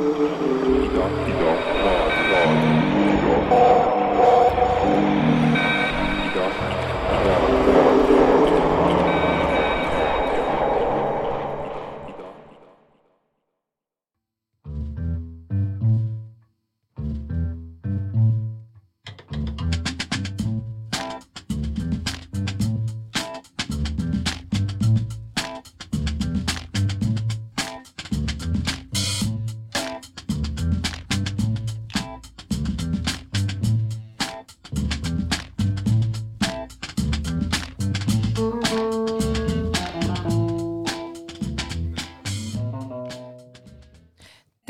Idó, idó.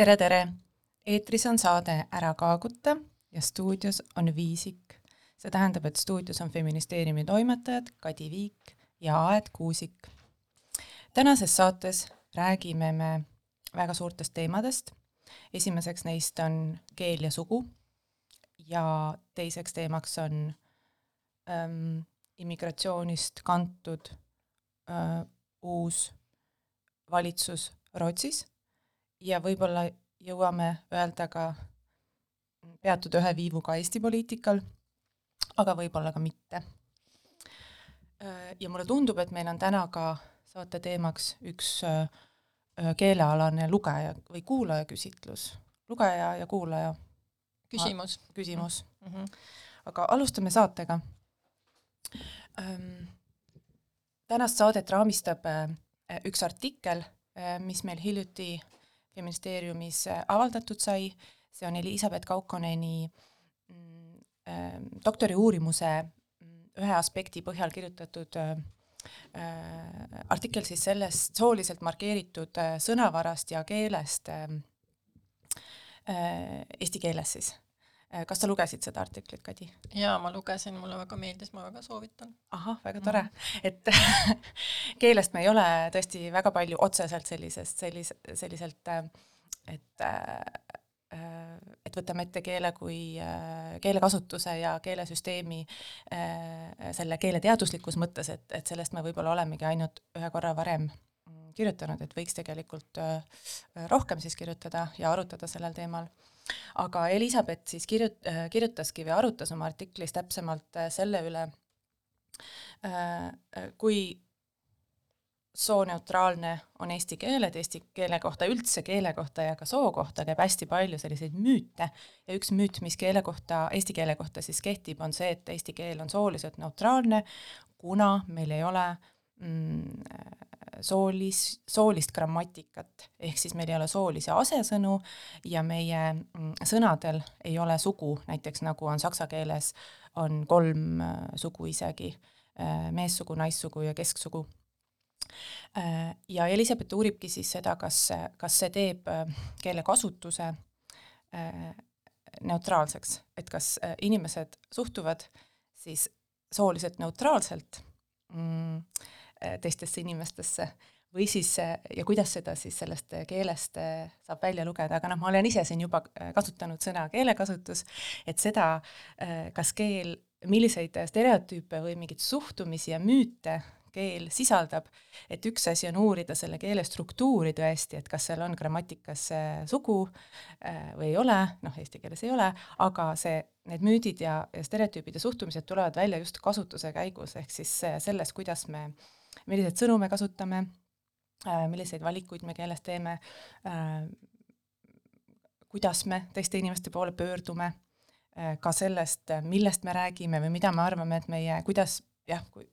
Tere, tere! eetris on saade Ära kaaguta ja stuudios on Viisik. see tähendab, et stuudios on feministeeriumi toimetajad Kadi Viik ja Aet Kuusik. tänases saates räägime me väga suurtest teemadest. esimeseks neist on keel ja sugu ja teiseks teemaks on ähm, immigratsioonist kantud äh, uus valitsus Rootsis ja võib-olla jõuame öelda ka, peatuda ühe viivuga Eesti poliitikal, aga võib-olla ka mitte. ja mulle tundub, et meil on täna ka saate teemaks üks äh, keelealane lugeja või kuulaja küsitlus, lugeja ja kuulaja küsimus. küsimus mm. -hmm. aga alustame saatega ähm,. tänast saadet raamistab äh, üks artikkel äh,, mis meil hiljuti feministeeriumis äh, avaldatud sai, see on Elizabeth Kaukoneni mm, ähm, doktoriuurimuse mm, ühe aspekti põhjal kirjutatud äh, äh, artikkel siis sellest sooliselt markeeritud sõnavarast ja keelest eesti keeles siis kas sa lugesid seda artiklit, Kadi? jaa, ma lugesin, mulle väga meeldis, ma väga soovitan. ahah, väga tore mm, -hmm. et keelest me ei ole tõesti väga palju otseselt sellisest, sellise, selliselt, et et võtame ette keele kui keelekasutuse ja keelesüsteemi selle keele teaduslikus mõttes, et, et sellest me võib-olla olemegi ainult ühe korra varem kirjutanud, et võiks tegelikult rohkem siis kirjutada ja arutada sellel teemal aga Elizabeth siis kirjut-, äh, kirjutaski või arutas oma artiklis täpsemalt äh, selle üle, äh, kui sooneutraalne on eesti keel, et eesti keele kohta, üldse keele kohta ja ka soo kohta käib hästi palju selliseid müüte. Ja üks müüt, mis keele kohta, eesti keele kohta siis kehtib, on see, et eesti keel on sooliselt neutraalne, kuna meil ei ole mm, soolis, soolist grammatikat, ehk siis meil ei ole soolisi asesõnu ja meie mm, sõnadel ei ole sugu, näiteks nagu on saksa keeles, on kolm äh, sugu isegi, äh, meessugu, naissugu ja kesksugu. Äh, ja Elizabeth uuribki siis seda, kas, kas see teeb keelekasutuse neutraalseks, et kas inimesed suhtuvad siis sooliselt neutraalselt mm, teistesse inimestesse või siis, äh, ja kuidas seda siis sellest äh, keelest saab välja lugeda, aga noh, ma olen ise siin juba kasutanud sõna keelekasutus, et seda, kas keel, milliseid stereotüüpe või mingeid suhtumisi ja müüte keel sisaldab, et üks asi on uurida selle keele struktuuri tõesti, et kas seal on grammatikas sugu või ei ole, noh, eesti keeles ei ole, aga see, need müüdid ja, ja stereotüübid ja suhtumised tulevad välja just kasutuse käigus, ehk siis selles, kuidas me äh, milliseid sõnu me kasutame, äh, milliseid valikuid me keeles teeme, äh, kuidas me teiste inimeste poole pöördume, äh, ka sellest, millest me räägime või mida me arvame, et meie, kuidas jah, kui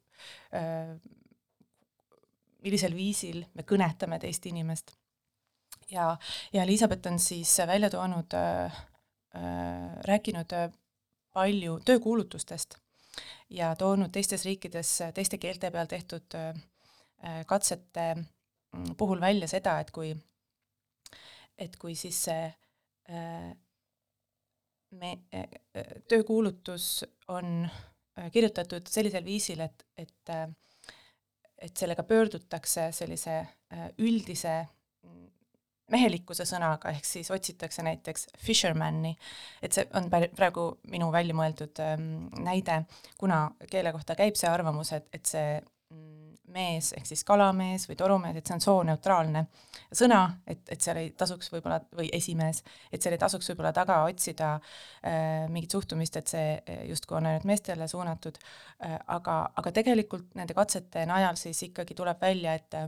millisel viisil me kõnetame teist inimest. ja, ja Elizabeth on siis välja toonud äh,, rääkinud palju töökuulutustest ja toonud teistes riikides teiste keelte peal tehtud äh, katsete mm, puhul välja seda, et kui, et kui siis see äh, me, äh, töökuulutus on kirjutatud sellisel viisil, et, et et sellega pöördutakse sellise üldise mehelikkuse sõnaga, ehk siis otsitakse näiteks fisherman'i, et see on praegu minu välja mõeldud ähm, näide, kuna keele kohta käib see arvamus, et, et see mm, mees ehk siis kalamees või torumees, et see on sooneutraalne sõna, et, et seal ei tasuks võib-olla, või esimees, et seal ei tasuks võib-olla taga otsida äh, mingit suhtumist, et see äh, justkui on ainult meestele suunatud. Äh,, aga, aga tegelikult nende katsete najal siis ikkagi tuleb välja, et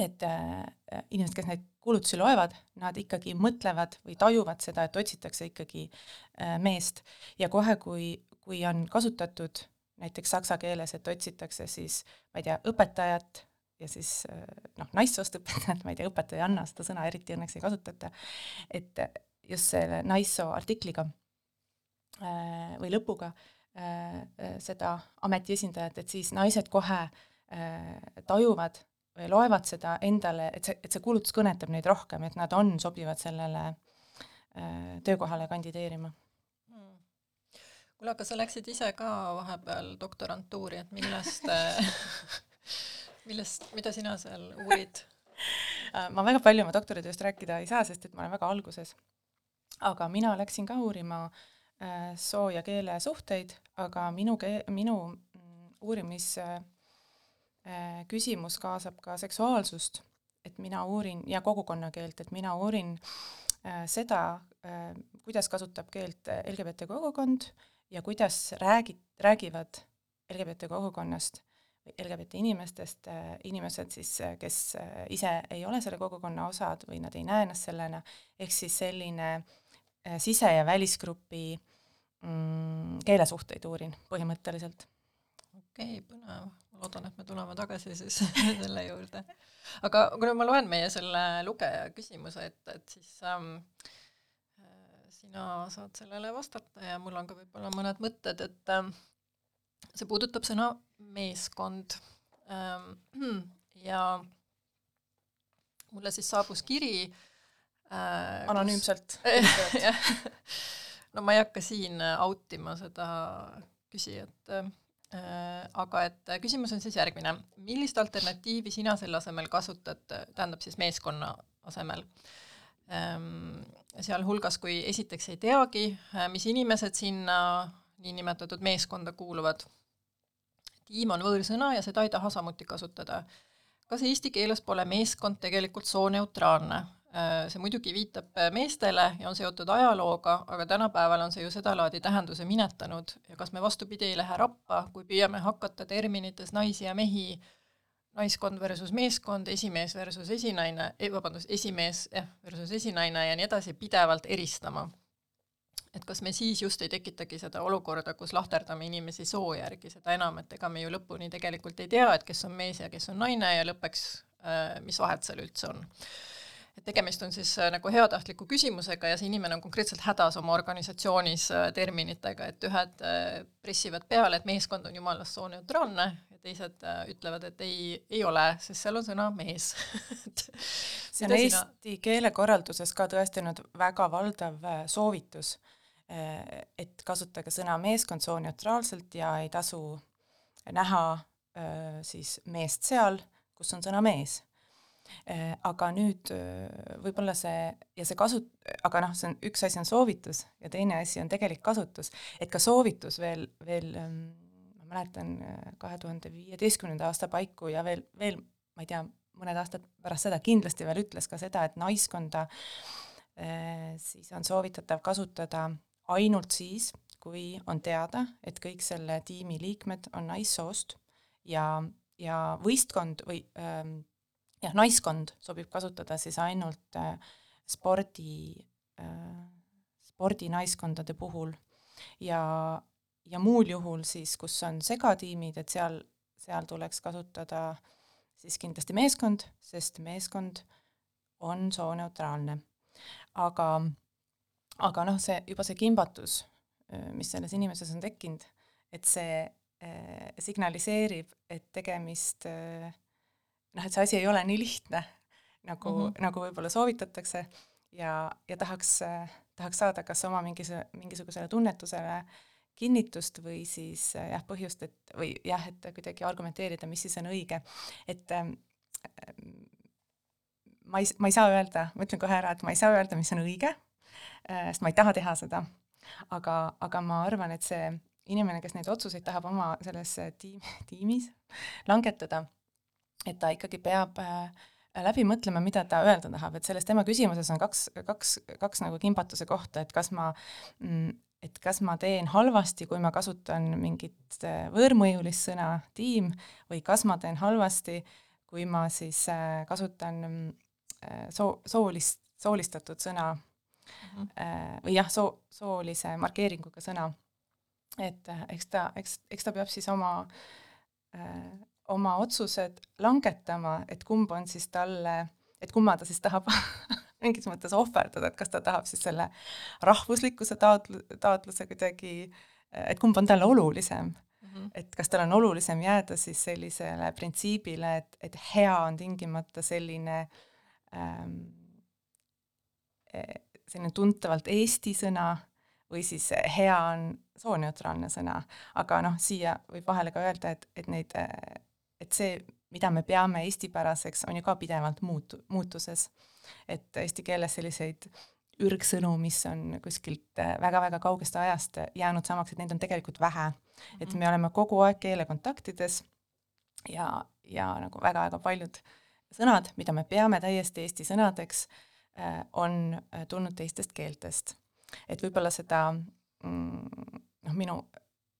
et äh, inimesed, kes neid kuulutusi loevad, nad ikkagi mõtlevad või tajuvad seda, et otsitakse ikkagi äh, meest. Ja kohe, kui, kui on kasutatud näiteks saksa keeles, et otsitakse siis, ma ei tea, õpetajat ja siis noh, naissoost õpetajat, ma ei tea, õpetajanna, seda sõna eriti õnneks ei kasutata, et just selle naissoo artikliga äh, või lõpuga äh, seda ameti esindajat, et siis naised kohe äh, tajuvad loevad seda endale, et see, et see kuulutus kõnetab neid rohkem, et nad on sobivad sellele töökohale kandideerima kuule, aga sa läksid ise ka vahepeal doktorantuuri, et millest millest, mida sina seal uurid? Äh, ma väga palju oma doktoritööst rääkida ei saa, sest et ma olen väga alguses. aga mina läksin ka uurima äh, soo ja keele suhteid, aga minu kee-, minu mm, uurimis äh, küsimus kaasab ka seksuaalsust, et mina uurin, ja kogukonnakeelt, et mina uurin äh, seda äh,, kuidas kasutab keelt LGBT kogukond äh,, ja kuidas räägi-, räägivad LGBT kogukonnast või LGBT inimestest äh, inimesed siis, äh, kes äh, ise ei ole selle kogukonna osad või nad ei näe ennast sellena, ehk siis selline sise- ja välisgrupi mm, keelesuhteid uurin põhimõtteliselt. okei okay,, põnev, loodan, et me tuleme tagasi siis selle juurde. aga kuna ma loen meie selle lugeja küsimuse ette, et siis ähm, sina saad sellele vastata ja mul on ka võib-olla mõned mõtted, et äh, see puudutab sõna meeskond ähm,. ja mulle siis saabus kiri äh, anonüümselt no ma ei hakka siin out ima seda küsijat äh,, aga et küsimus on siis järgmine. millist alternatiivi sina selle asemel kasutad, tähendab siis meeskonna asemel ähm,? sealhulgas, kui esiteks ei teagi, äh, mis inimesed sinna niinimetatud meeskonda kuuluvad. tiim on võõrsõna ja seda ei taha samuti kasutada. kas eesti keeles pole meeskond tegelikult sooneutraalne? Äh, see muidugi viitab äh, meestele ja on seotud ajalooga, aga tänapäeval on see ju sedalaadi tähenduse minetanud ja kas me vastupidi ei lähe rappa, kui püüame hakata terminites naisi ja mehi naiskond versus meeskond, esimees versus esinaine, vabandust, esimees jah, versus esinaine ja nii edasi, pidevalt eristama. et kas me siis just ei tekitagi seda olukorda, kus lahterdame inimesi soo järgi, seda enam, et ega me ju lõpuni tegelikult ei tea, et kes on mees ja kes on naine ja lõppeks äh, mis vahet seal üldse on et tegemist on siis äh, nagu heatahtliku küsimusega ja see inimene on konkreetselt hädas oma organisatsioonis äh, terminitega, et ühed pressivad peale, et meeskond on jumalast sooneutraalne teised äh, ütlevad, et ei, ei ole, sest seal on sõna mees. See on eesti sina... keelekorralduses ka tõestanud väga valdav äh, soovitus, äh, et kasutage sõna meeskond sooneutraalselt ja ei tasu näha siis meest seal, kus on sõna mees aga nüüd võib-olla see ja see kasu-, aga noh, see on, üks asi on soovitus ja teine asi on tegelik kasutus, et ka soovitus veel, veel ähm, mäletan äh, kahe tuhande viieteistkümnenda aasta paiku ja veel, veel ma ei tea, mõned aastad pärast seda kindlasti veel ütles ka seda, et naiskonda äh, siis on soovitatav kasutada ainult siis, kui on teada, et kõik selle tiimi liikmed on naissoost ja, ja võistkond või ähm, jah, naiskond sobib kasutada siis ainult äh, spordi äh,, spordinaiskondade puhul ja, ja muul juhul siis, kus on segatiimid, et seal, seal tuleks kasutada siis kindlasti meeskond, sest meeskond on sooneutraalne. aga, aga noh, see juba see kimbatus, mis selles inimeses on tekkinud, et see äh, signaliseerib, et tegemist äh, noh, et see asi ei ole nii lihtne, nagu mm, -hmm. nagu võib-olla soovitatakse. Ja, ja tahaks äh,, tahaks saada kas oma mingise, mingisugusele tunnetusele äh, kinnitust või siis äh, jah, põhjust, et või jah, et kuidagi argumenteerida, mis siis on õige, et ähm, ma ei, ma ei saa öelda, ma ütlen kohe ära, et ma ei saa öelda, mis on õige äh,, sest ma ei taha teha seda, aga, aga ma arvan, et see inimene, kes neid otsuseid tahab oma selles tiim, tiimis langetada, et ta ikkagi peab äh, läbi mõtlema, mida ta öelda tahab, et selles tema küsimuses on kaks, kaks, kaks nagu kimbatuse kohta, et kas ma mm, et kas ma teen halvasti, kui ma kasutan mingit äh, võõrmõjulist sõna tiim või kas ma teen halvasti, kui ma siis äh, kasutan soo, soolist, soolistatud sõna mm -hmm. või jah, soo, soolise markeeringuga sõna. et eks ta, eks, eks ta peab siis oma oma otsused langetama, et kumb on siis talle, et kumma ta siis tahab mingis mõttes ohverdada, et kas ta tahab siis selle rahvuslikkuse taotlu-, taotluse kuidagi, et kumb on talle olulisem mm. -hmm. et kas tal on olulisem jääda siis sellisele printsiibile, et, et hea on tingimata selline ähm, e, selline tuntavalt eesti sõna või siis hea on sooneutraalne sõna, aga noh, siia võib vahele ka öelda, et, et neid et see, mida me peame eestipäraseks, on ju ka pidevalt muutu-, muutuses. et eesti keeles selliseid ürgsõnu, mis on kuskilt väga-väga kaugest ajast jäänud samaks, et neid on tegelikult vähe et me oleme kogu aeg keelekontaktides ja, ja nagu väga-väga paljud sõnad, mida me peame täiesti eesti sõnadeks, äh, on äh, tulnud teistest keeltest. et võib-olla seda mm, noh, minu,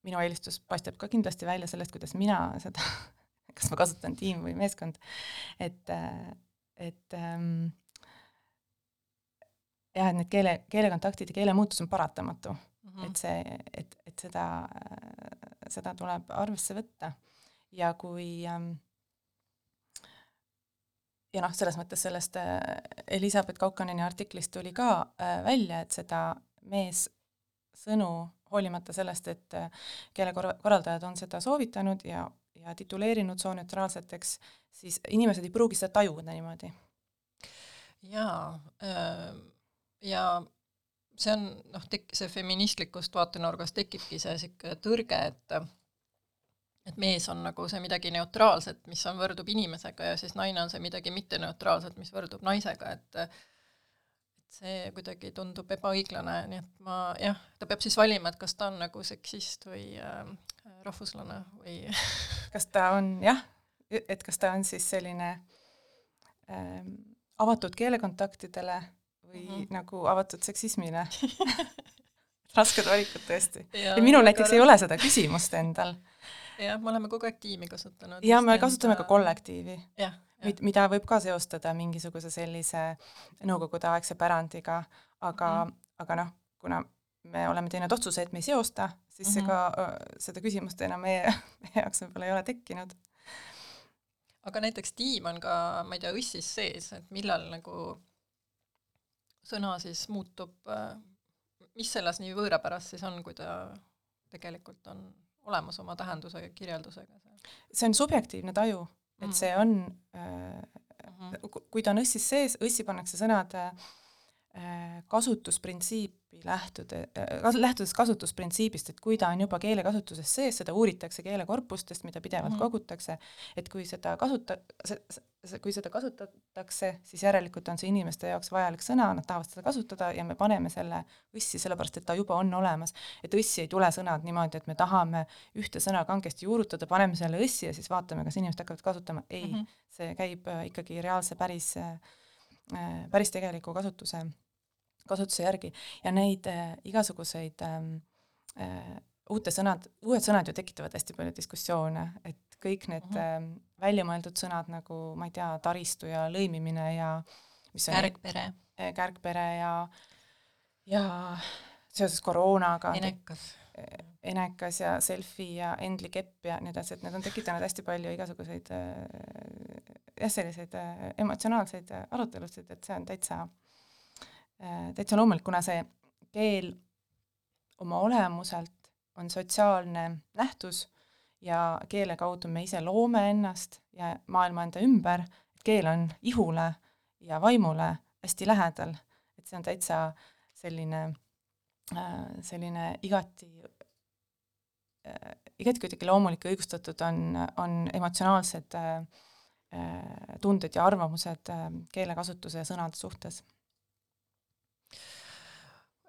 minu eelistus paistab ka kindlasti välja sellest, kuidas mina seda kas ma kasutan tiim või meeskond, et, et ähm, jah, et need keele, keelekontaktid ja keelemuutus on paratamatu. Mm, -hmm. et see, et, et seda, seda tuleb arvesse võtta. Ja kui ähm, ja noh, selles mõttes sellest äh, Elizabeth Kaukaneni artiklist tuli ka äh, välja, et seda meessõnu, hoolimata sellest, et äh, keelekorraldajad on seda soovitanud ja ja tituleerinud sooneutraalseteks, siis inimesed ei pruugi seda tajuda niimoodi. jaa äh,, ja see on noh, tek-, see feministlikust vaatenurgast tekibki see niisugune tõrge, et et mees on nagu see midagi neutraalset, mis on, võrdub inimesega ja siis naine on see midagi mitteneutraalset, mis võrdub naisega, et see kuidagi tundub ebaõiglane, nii et ma jah, ta peab siis valima, et kas ta on nagu seksist või äh, rahvuslane või kas ta on jah, et kas ta on siis selline ähm, avatud keelekontaktidele või mm -hmm. nagu avatud seksismile rasked valikud tõesti. ja minul näiteks ei ole seda küsimust endal. Jah, me oleme kogu aeg tiimi kasutanud. ja me kasutame ka kollektiivi. mida võib ka seostada mingisuguse sellise nõukogudeaegse pärandiga, aga mm, aga noh, kuna me oleme teinud otsuse, et me ei seosta, siis mm -hmm. see ka, seda küsimust enam meie, meie jaoks võib-olla ei ole tekkinud. aga näiteks tiim on ka, ma ei tea, õssis sees, et millal nagu sõna siis muutub, mis selles nii võõrapärast siis on, kui ta tegelikult on olemas oma tähenduse ja kirjeldusega? see on subjektiivne taju, et mm -hmm. see on äh, mm, -hmm. kui ta on õssis sees, õssi pannakse sõnad äh, Äh, kasutusprintsiipi lähtuda, äh, lähtudes kasutusprintsiibist, et kui ta on juba keelekasutuses sees, seda uuritakse keelekorpustest, mida pidevalt mm -hmm. kogutakse, et kui seda kasuta-, kui seda kasutatakse, siis järelikult on see inimeste jaoks vajalik sõna, nad tahavad seda kasutada ja me paneme selle õssi, sellepärast et ta juba on olemas. et õssi ei tule sõnad niimoodi, et me tahame ühte sõna kangesti juurutada, paneme selle õssi ja siis vaatame, kas inimesed hakkavad kasutama, ei mm, -hmm. see käib äh, ikkagi reaalse päris, päris tegeliku kasutuse kasutuse järgi. Ja neid äh, igasuguseid ähm, äh, uute sõnad, uued sõnad ju tekitavad hästi palju diskussioone, et kõik need mm -hmm. äh, väljamõeldud sõnad nagu ma ei tea, taristu ja lõimimine ja mis on? Kärgpere. Äh,, kärgpere ja ja seoses koroonaga enekas. Äh, enekas ja selfie ja Endli kepp ja nii edasi, et need on tekitanud hästi palju igasuguseid äh, jah, selliseid äh, emotsionaalseid äh, arutelusid, et see on täitsa Äh, täitsa loomulik, kuna see keel oma olemuselt on sotsiaalne nähtus ja keele kaudu me ise loome ennast ja maailma enda ümber, et keel on ihule ja vaimule hästi lähedal, et see on täitsa selline, äh, selline igati äh, igati kuidagi loomulik ja õigustatud on, on emotsionaalsed tunded ja arvamused keelekasutuse ja sõnade suhtes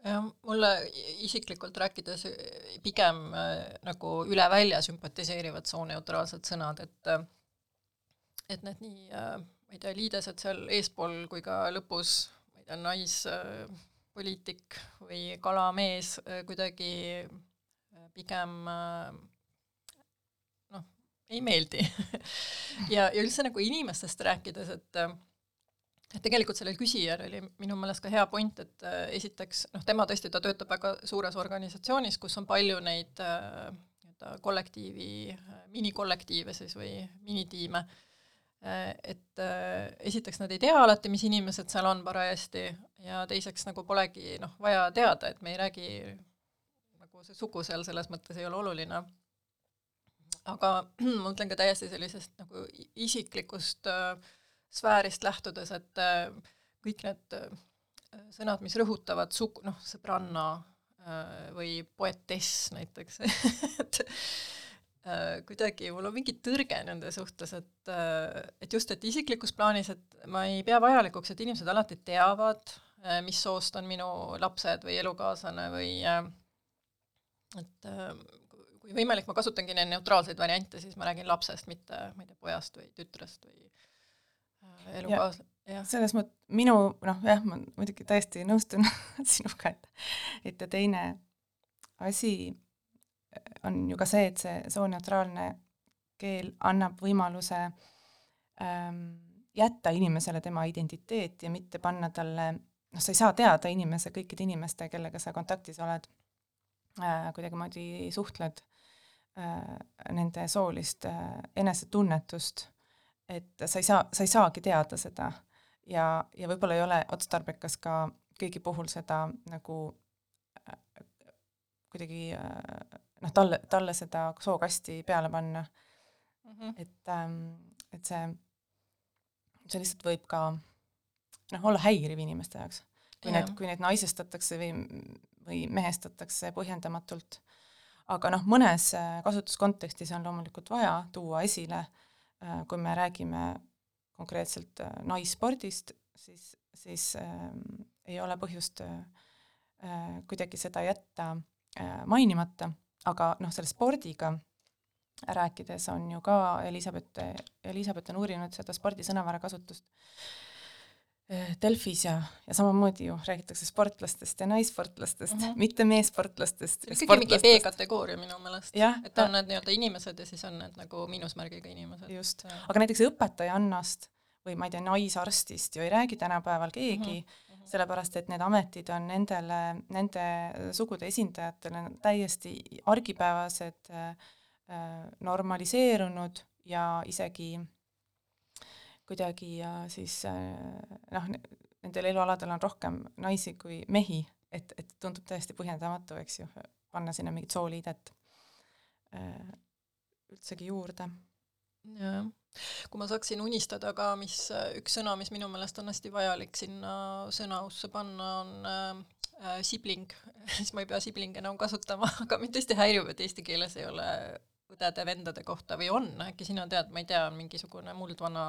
jah, mulle isiklikult rääkides pigem äh, nagu üle välja sümpatiseerivad sooneutraalsed sõnad, et äh, et need nii äh, ma ei tea, liidesed seal eespool kui ka lõpus, ma ei tea, naispoliitik või kalamees kuidagi pigem noh, ei meeldi. Ja, ja üldse nagu inimestest rääkides, et et tegelikult sellel küsijal oli minu meelest ka hea point, et äh, esiteks noh, tema tõesti, ta töötab väga suures organisatsioonis, kus on palju neid äh, nii-öelda kollektiivi äh,, minikollektiive siis või minitiime et esiteks nad ei tea alati, mis inimesed seal on parajasti ja teiseks nagu polegi noh, vaja teada, et me ei räägi, nagu see sugu seal selles mõttes ei ole oluline. aga ma mõtlen ka täiesti sellisest nagu isiklikust äh, sfäärist lähtudes, et äh, kõik need äh, sõnad, mis rõhutavad suk-, noh, sõbranna äh, või poetess näiteks et kuidagi mul on mingi tõrge nende suhtes, et, et just, et isiklikus plaanis, et ma ei pea vajalikuks, et inimesed alati teavad, mis soost on minu lapsed või elukaaslane või et kui võimalik, ma kasutangi neid neutraalseid variante, siis ma räägin lapsest, mitte ma ei tea, pojast või tütrest või elukaaslane, jah. selles mõttes minu noh, jah, ma muidugi täiesti nõustun sinuga, et et ja teine asi on ju ka see, et see sooneutraalne keel annab võimaluse ähm, jätta inimesele tema identiteet ja mitte panna talle, noh, sa ei saa teada inimese, kõikide inimeste, kellega sa kontaktis oled äh,, kuidagimoodi suhtled äh,, nende soolist äh, enesetunnetust et sa ei saa, sa ei saagi teada seda ja, ja võib-olla ei ole otstarbekas ka kõigi puhul seda nagu äh, kuidagi äh, noh, talle, talle seda sookasti peale panna mm. -hmm. et ähm,, et see, see lihtsalt võib ka noh, olla häiriv inimeste jaoks. kui ja. need, kui neid naisestatakse või, või mehestatakse põhjendamatult. aga noh, mõnes äh, kasutuskontekstis on loomulikult vaja tuua esile Äh, kui me räägime konkreetselt äh, naisspordist, siis, siis äh, ei ole põhjust äh, äh, kuidagi seda jätta äh, mainimata, aga noh, selle spordiga rääkides on ju ka Elizabeth, Elizabeth on uurinud seda spordisõnavara kasutust. Eh, Delfis ja, ja samamoodi ju räägitakse sportlastest ja naissportlastest mm, -hmm. mitte meessportlastest. see on ikkagi mingi B-kategooria minu meelest. et on need nii-öelda inimesed ja siis on need nagu miinusmärgiga inimesed. just, aga näiteks õpetajannast või ma ei tea, naisarstist ju ei räägi tänapäeval keegi mm, -hmm. sellepärast et need ametid on nendele, nende sugude esindajatele täiesti argipäevased äh,, normaliseerunud ja isegi kuidagi siis äh, noh, nendel elualadel on rohkem naisi kui mehi, et, et tundub täiesti põhjendamatu, eks ju, panna sinna mingit sooliidet äh, üldsegi juurde. jah, kui ma saaksin unistada ka, mis üks sõna, mis minu meelest on hästi vajalik sinna sõnausse panna, on äh, sibling, siis ma ei pea sibling enam kasutama, aga mind tõesti häirib, et eesti keeles ei ole õdede-vendade kohta või on, äkki sina tead, ma ei tea, on mingisugune muldvana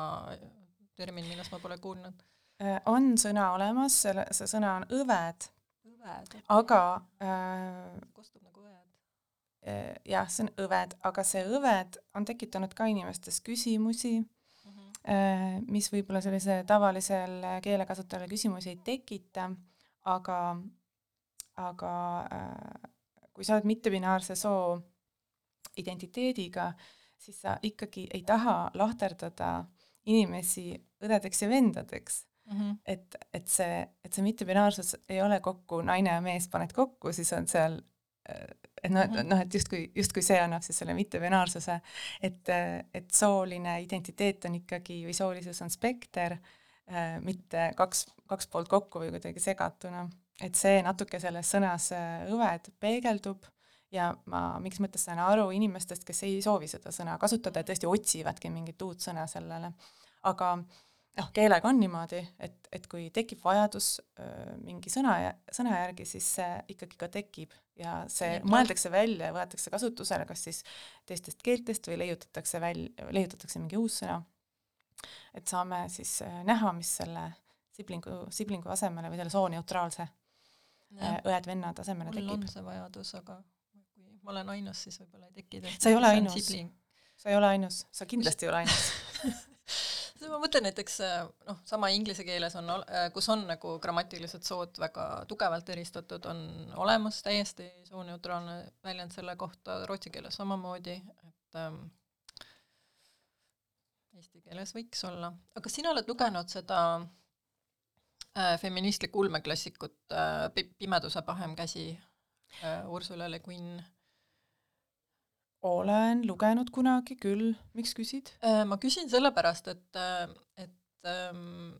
termin, millest ma pole kuulnud? Äh, on sõna olemas, selle, see sõna on õved. õved? aga äh, kostub nagu õed. Äh, jah, see on õved, aga see õved on tekitanud ka inimestes küsimusi mm, -hmm. mis võib-olla sellise tavalisel keelekasutajal küsimusi ei tekita, aga, aga kui sa oled mittebinaarse soo identiteediga, siis sa ikkagi ei taha lahterdada inimesi õdedeks ja vendadeks mm. -hmm. et, et see, et see mittebinaarsus ei ole kokku naine ja mees paned kokku, siis on seal et noh, et mhm. noh, et justkui, justkui see annab siis selle mittebinaarsuse, et, et sooline identiteet on ikkagi või soolisus on spekter, mitte kaks, kaks poolt kokku või kuidagi segatuna. et see natuke selles sõnas õved peegeldub ja ma mingis mõttes saan aru inimestest, kes ei soovi seda sõna kasutada ja tõesti otsivadki mingit uut sõna sellele. aga noh, keelega on niimoodi, et, et kui tekib vajadus öö, mingi sõna, sõna järgi, siis see ikkagi ka tekib ja see ja, mõeldakse välja ja võetakse kasutusele kas siis teistest keeltest või leiutatakse välja, leiutatakse mingi uus sõna. et saame siis näha, mis selle siblingu, siblingu asemele või selle sooneutraalse õed-vennad asemele mul tekib. on see vajadus, aga ma olen ainus, siis võib-olla ei teki. sa ei ole ainus, sa ei ole ainus, sa kindlasti ei ole ainus ma mõtlen näiteks noh, sama inglise keeles on, kus on nagu grammatiliselt sood väga tugevalt eristatud, on olemas täiesti sooneutraalne väljend selle kohta, rootsi keeles samamoodi, et ähm, eesti keeles võiks olla. aga sina oled lugenud seda äh, feministlikku ulmeklassikut äh, Pimeduse pahem käsi äh, Ursula Le Guin? Olen lugenud kunagi küll, miks küsid? Äh, ma küsin sellepärast, et, äh, et ähm,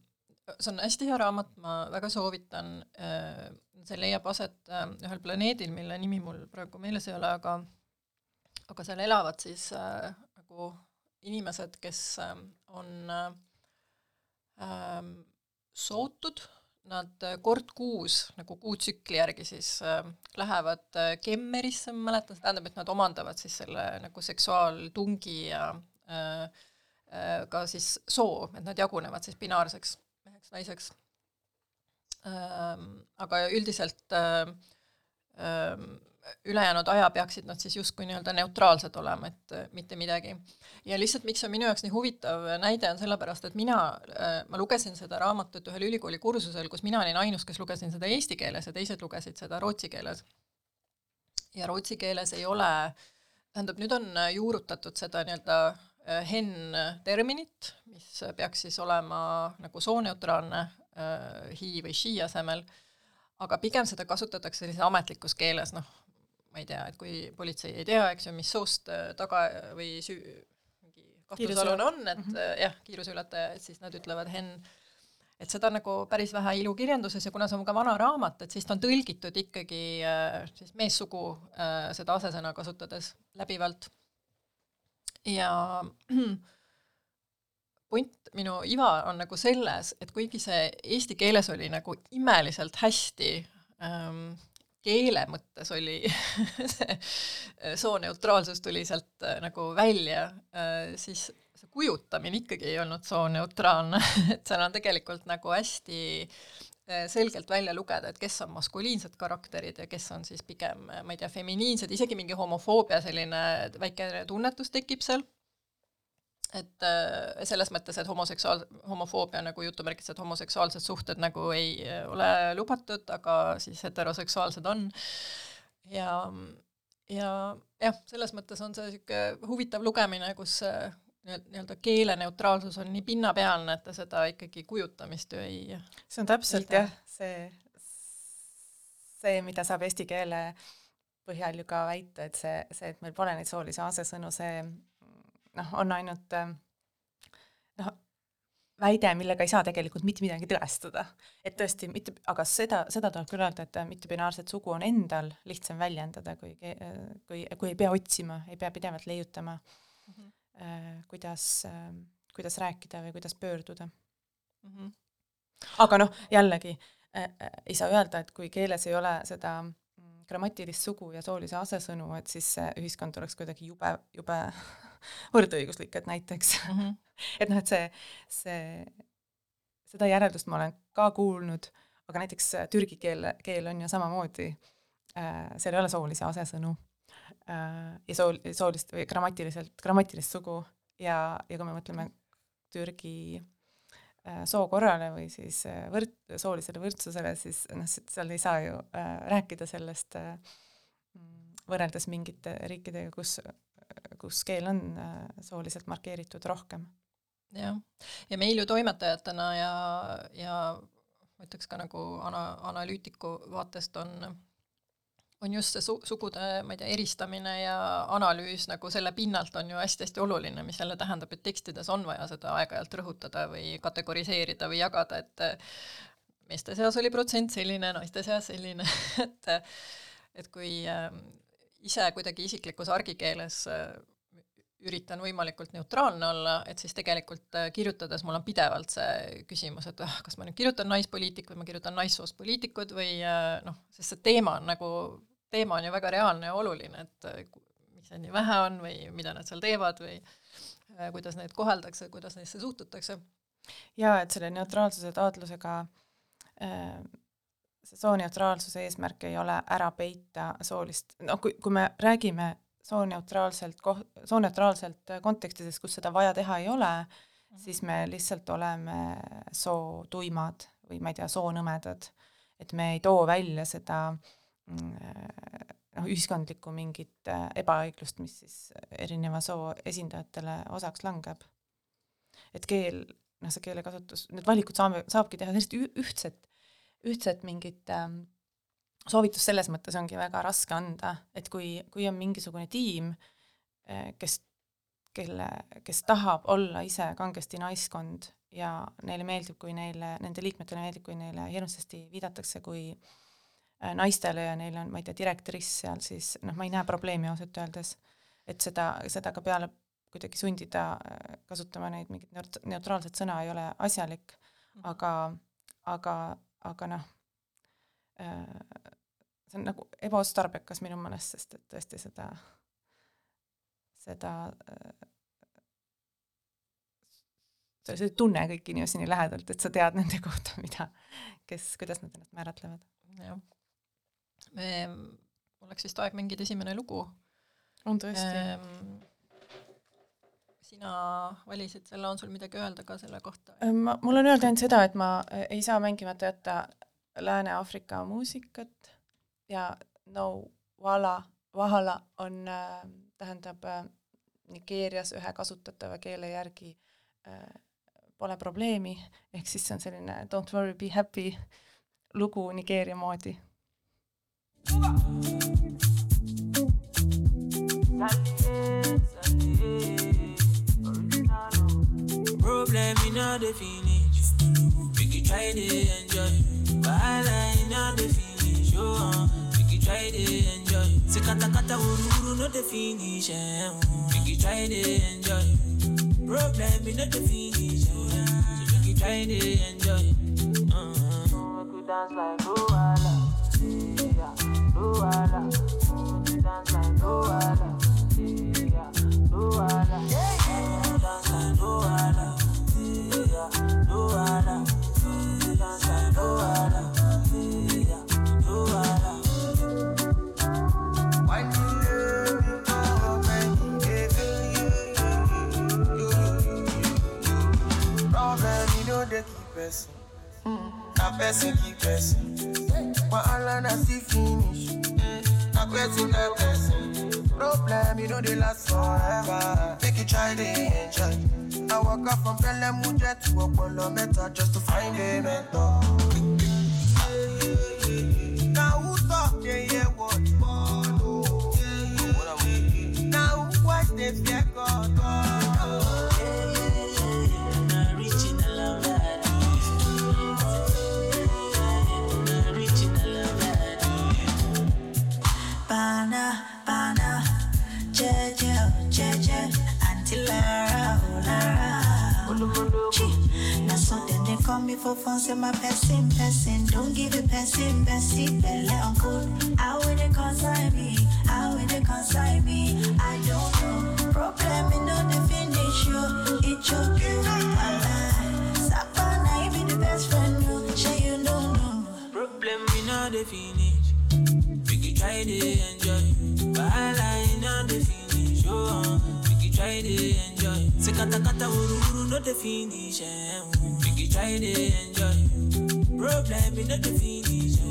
see on hästi hea raamat, ma väga soovitan, äh, see leiab aset ühel planeedil, mille nimi mul praegu meeles ei ole, aga aga seal elavad siis nagu inimesed, kes on äh, sootud nad äh, kord kuus nagu kuutsükli järgi siis äh, lähevad äh, Kemmerisse, ma mäletan, see tähendab, et nad omandavad siis selle nagu seksuaaltungi ja äh, äh, ka siis soo, et nad jagunevad siis binaarseks meheks, naiseks ähm,. aga üldiselt äh, äh, ülejäänud aja peaksid nad siis justkui nii-öelda neutraalsed olema, et äh, mitte midagi. ja lihtsalt, miks see on minu jaoks nii huvitav näide, on sellepärast, et mina, äh, ma lugesin seda raamatut ühel ülikooli kursusel, kus mina olin ainus, kes lugesin seda eesti keeles ja teised lugesid seda rootsi keeles. ja rootsi keeles ei ole, tähendab, nüüd on juurutatud seda nii-öelda äh, hen terminit, mis peaks siis olema nagu sooneutraalne he või she asemel, aga pigem seda kasutatakse sellises ametlikus keeles, noh, ma ei tea, et kui politsei ei tea, eks ju, mis soost äh, taga või süü, mingi kahtlusalune on, et mm -hmm. jah, kiiruseületaja, et siis nad ütlevad hen, et seda on nagu päris vähe ilukirjanduses ja kuna see on ka vana raamat, et siis ta on tõlgitud ikkagi äh, siis meessugu seda asesõna kasutades läbivalt. ja point, minu iva on nagu selles, et kuigi see eesti keeles oli nagu imeliselt hästi ähm, keele mõttes oli see äh, sooneutraalsus tuli sealt äh, nagu välja, äh, siis see kujutamine ikkagi ei olnud sooneutraalne et seal on tegelikult nagu hästi selgelt välja lugeda, et kes on maskuliinsed karakterid ja kes on siis pigem, ma ei tea, feminiinsed, isegi mingi homofoobia selline väike tunnetus tekib seal et äh, selles mõttes, et homoseksuaal, homofoobia nagu jutumärkides, et homoseksuaalsed suhted nagu ei äh, ole lubatud, aga siis heteroseksuaalsed on. ja, ja jah, selles mõttes on see niisugune huvitav lugemine, kus nii-öelda keeleneutraalsus on nii pinnapealne, et ta seda ikkagi kujutamist ju ei see on täpselt ei jah, see, see, mida saab eesti keele põhjal ju ka väita, et see, see, et meil pole neid soolisi asesõnu, see noh, on ainult äh, noh, väide, millega ei saa tegelikult mitte midagi tõestada. et tõesti mitte, aga seda, seda tuleb küll öelda, et mittebinaarset sugu on endal lihtsam väljendada, kui, kui, kui ei pea otsima, ei pea pidevalt leiutama mm, -hmm. kuidas, kuidas rääkida või kuidas pöörduda mm. -hmm. aga noh, jällegi äh, äh, ei saa öelda, et kui keeles ei ole seda mm, grammatilist sugu ja soolise asesõnu, et siis ühiskond oleks kuidagi jube, jube võrdõiguslik, et näiteks mm, -hmm. et noh, et see, see, seda järeldust ma olen ka kuulnud, aga näiteks äh, türgi keel, keel on ju samamoodi äh,, seal ei ole soolisi asesõnu äh, ja sool-, soolist või grammatiliselt, grammatilist sugu ja, ja kui me mõtleme Türgi äh, sookorrale või siis äh, võrd-, soolisele võrdsusele, siis noh, seal ei saa ju äh, rääkida sellest äh, võrreldes mingite riikidega, kus kus keel on äh, sooliselt markeeritud rohkem. jah, ja meil ju toimetajatena ja, ja ma ütleks ka nagu ana-, analüütiku vaatest on on just see su-, sugude, ma ei tea, eristamine ja analüüs nagu selle pinnalt on ju hästi-hästi oluline, mis jälle tähendab, et tekstides on vaja seda aeg-ajalt rõhutada või kategoriseerida või jagada, et meeste seas oli protsent selline, naiste seas selline et et kui ähm, ise kuidagi isiklikus argikeeles äh, üritan võimalikult neutraalne olla, et siis tegelikult äh, kirjutades mul on pidevalt see küsimus, et ah, kas ma nüüd kirjutan naispoliitik või ma kirjutan naissoost poliitikud või äh, noh, sest see teema on nagu, teema on ju väga reaalne ja oluline, et miks neid nii vähe on või mida nad seal teevad või kuidas neid koheldakse, kuidas neisse suhtutakse. jaa, et selle neutraalsuse taotlusega äh, see sooneutraalsuse eesmärk ei ole ära peita soolist, no kui, kui me räägime sooneutraalselt koh-, sooneutraalselt kontekstides, kus seda vaja teha ei ole, siis me lihtsalt oleme sootuimad või ma ei tea, soonõmedad. et me ei too välja seda mm, noh, ühiskondlikku mingit äh, ebaõiglust, mis siis erineva soo esindajatele osaks langeb. et keel, noh, see keelekasutus, need valikud saame, saabki teha sellist ühtset, ühtset mingit ähm, soovitust selles mõttes ongi väga raske anda, et kui, kui on mingisugune tiim, äh, kes, kelle, kes tahab olla ise kangesti naiskond ja neile meeldib, kui neile, nende liikmetele meeldib, kui neile hirmsasti viidatakse kui Äh, naistele ja neil on, ma ei tea, direktriss seal, siis noh, ma ei näe probleemi ausalt öeldes, et seda, seda ka peale kuidagi sundida äh, kasutama neid mingit neut-, neutraalset sõna ei ole asjalik, aga, aga, aga noh, äh, see on nagu ebaotstarbekas minu meelest, sest et tõesti seda, seda sa ei tunne kõiki inimesi nii lähedalt, et sa tead nende kohta, mida, kes, kuidas nad ennast määratlevad. jah me, oleks vist aeg mängida esimene lugu. on tõesti ehm,? sina valisid selle, on sul midagi öelda ka selle kohta? Ehm, ma, mul on öelda ainult seda, et ma eh, ei saa mängimata jätta Lääne-Aafrika muusikat ja no wala, wahala on äh,, tähendab äh, Nigeerias ühe kasutatava keele järgi äh, pole probleemi, ehk siis see on selline don't worry, be happy lugu Nigeeria moodi Problem in all the finish. Make you try to enjoy. Wahala in all the finish. Oh, make you try to enjoy. Say kata kata uru uru no the finish. Eh. Make you try to enjoy. Problem in all the finish. Oh, so make you try to enjoy. Uh-huh. Make you dance like Luala. Luala. Dance like Luala. Yeah, Luala. Na person keep person. Wahala na still finish. Na person na person. Problem, you know they last forever. Make you try to enjoy. I walk up from Pelemuja to Opolo Meta just to find a mentor. Me for fun, say my person, person. Don't give it person, person, belle uncle. How will they consign me? How will they consign me? I don't know. Problem in no the finish you. It choke you, my life. Sapana, you be the best friend, you. Sure you don't know. Problem in all the finish. Make you try to enjoy. Wahala in all the finish. Try to enjoy. Say kata kata uru uru no the finish. Make you try to enjoy. Problem in all the finish. So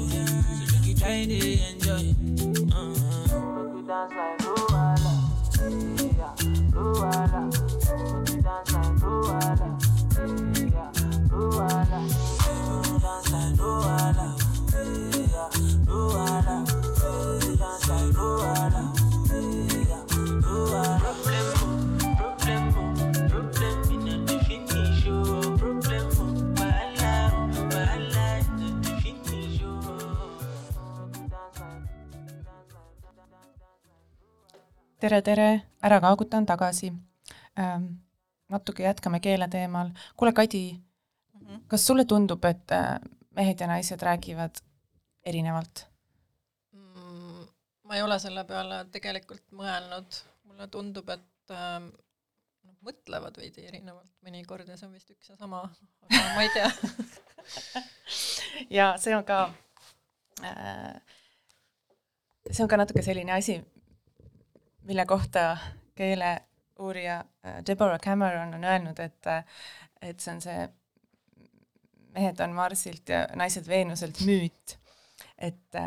make you try to enjoy. Make you dance like Luala. Yeah, Luala. Make you dance like Luala. Yeah, Luala. Tere, tere, ära kaagutan tagasi ähm,. natuke jätkame keele teemal. kuule, Kadi mm, -hmm. kas sulle tundub, et äh, mehed ja naised räägivad erinevalt? mm,? ma ei ole selle peale tegelikult mõelnud, mulle tundub, et ähm, mõtlevad veidi erinevalt mõnikord ja see on vist üks ja sama, aga ma ei tea ja see on ka äh, see on ka natuke selline asi, mille kohta keeleuurija äh, Deborah Cameron on öelnud, et et see on see mehed on Marsilt ja naised Veenuselt müüt, et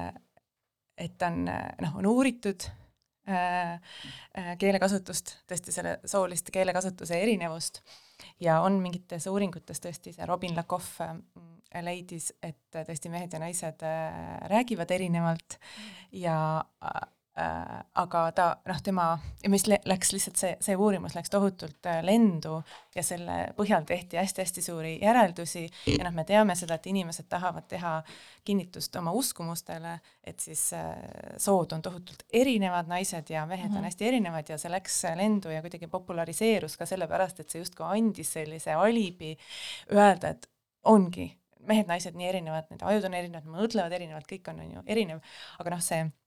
et on noh, on uuritud äh, äh, keelekasutust, tõesti selle soolist keelekasutuse erinevust. Ja on mingites uuringutes tõesti see Robin Lakoff äh, leidis, et tõesti mehed ja naised äh, räägivad erinevalt. Ja äh, äh, aga ta noh, tema, mis läks lihtsalt see, see uurimus läks tohutult äh, lendu ja selle põhjal tehti hästi-hästi suuri järeldusi ja noh, me teame seda, et inimesed tahavad teha kinnitust oma uskumustele, et siis äh, sood on tohutult erinevad, naised ja mehed mm -hmm. on mhm. hästi erinevad ja see läks lendu ja kuidagi populariseerus ka sellepärast, et see justkui andis sellise alibi öelda, et ongi mehed-naised nii erinevad, nende ajud on erinevad, mõtlevad erinevalt, kõik on, on ju erinev, aga noh, see Äh,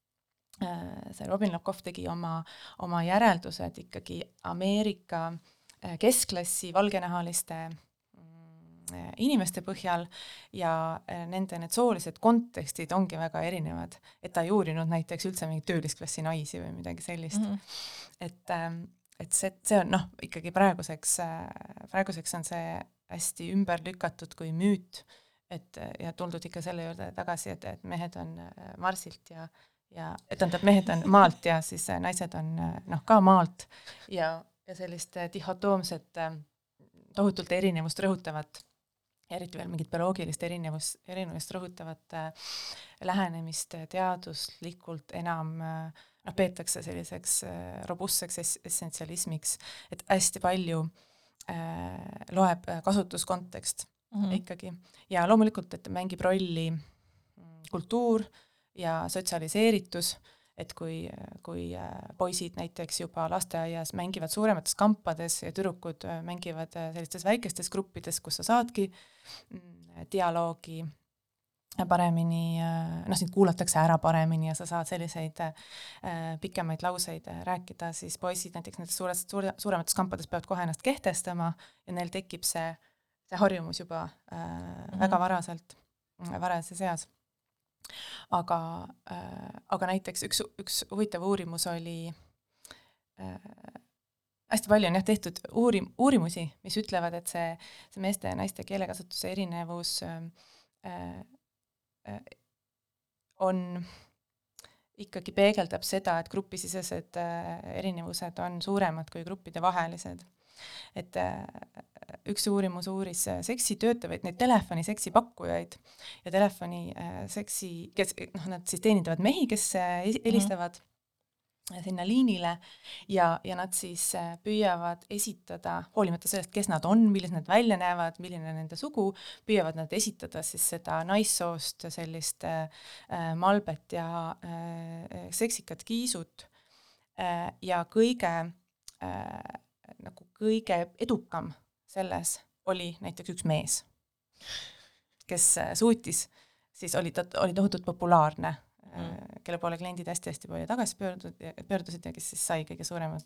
see Robin Lakoff tegi oma, oma järeldused ikkagi Ameerika äh, keskklassi valgenahaliste mm, äh, inimeste põhjal ja nende need soolised kontekstid ongi väga erinevad, et ta ei uurinud näiteks üldse mingeid töölisklassi naisi või midagi sellist mm. -hmm. et, ähm, et see, see on noh, ikkagi praeguseks, praeguseks on see hästi ümber lükatud kui müüt, et ja tuldud ikka selle juurde tagasi, et, et mehed on Marsilt ja ja tähendab, mehed on maalt ja siis äh, naised on äh, noh, ka maalt. Ja, ja sellist äh, dihhotoomset tohutult erinevust rõhutavat, eriti veel mingit bioloogilist erinevus, erinevust rõhutavat äh, lähenemist teaduslikult enam noh, peetakse selliseks äh, robustseks ess-, essentsialismiks, et hästi palju äh, loeb kasutuskontekst mm -hmm. ikkagi. Ja loomulikult, et mängib rolli mm, kultuur äh,, ja sotsialiseeritus, et kui, kui äh, poisid näiteks juba lasteaias mängivad suuremates kampades ja tüdrukud äh, mängivad äh, sellistes väikestes gruppides, kus sa saadki mm, dialoogi paremini, noh, sind kuulatakse ära paremini ja sa saad selliseid pikemaid lauseid rääkida, siis poisid näiteks nendes suures, suure, suuremates kampades peavad kohe ennast kehtestama ja neil tekib see, see harjumus juba äh, mm -hmm. väga varaselt, varajases eas aga äh,, aga näiteks üks, üks huvitav uurimus oli äh, hästi palju on jah tehtud uurim-, uurimusi, mis ütlevad, et see, see meeste ja naiste keelekasutuse erinevus äh, äh, on ikkagi peegeldab seda, et grupisisesed äh, erinevused on suuremad kui gruppide vahelised et äh, üks uurimus uuris äh, seksitöötajaid, neid telefoni seksipakkujaid ja telefoni äh, seksi, kes noh, nad siis teenindavad mehi, kes helistavad mm -hmm sinna liinile ja, ja nad siis püüavad esitada, hoolimata sellest, kes nad on, millised nad välja näevad, milline nende sugu, püüavad nad esitada siis seda naissoost sellist äh, malbet ja äh, seksikat kiisut äh, ja kõige äh, nagu kõige edukam selles oli näiteks üks mees, kes äh, suutis, siis oli ta, oli tohutult populaarne mm., kelle poole kliendid hästi-hästi palju tagasi pöördusid, pöördusid ja kes siis sai kõige suuremat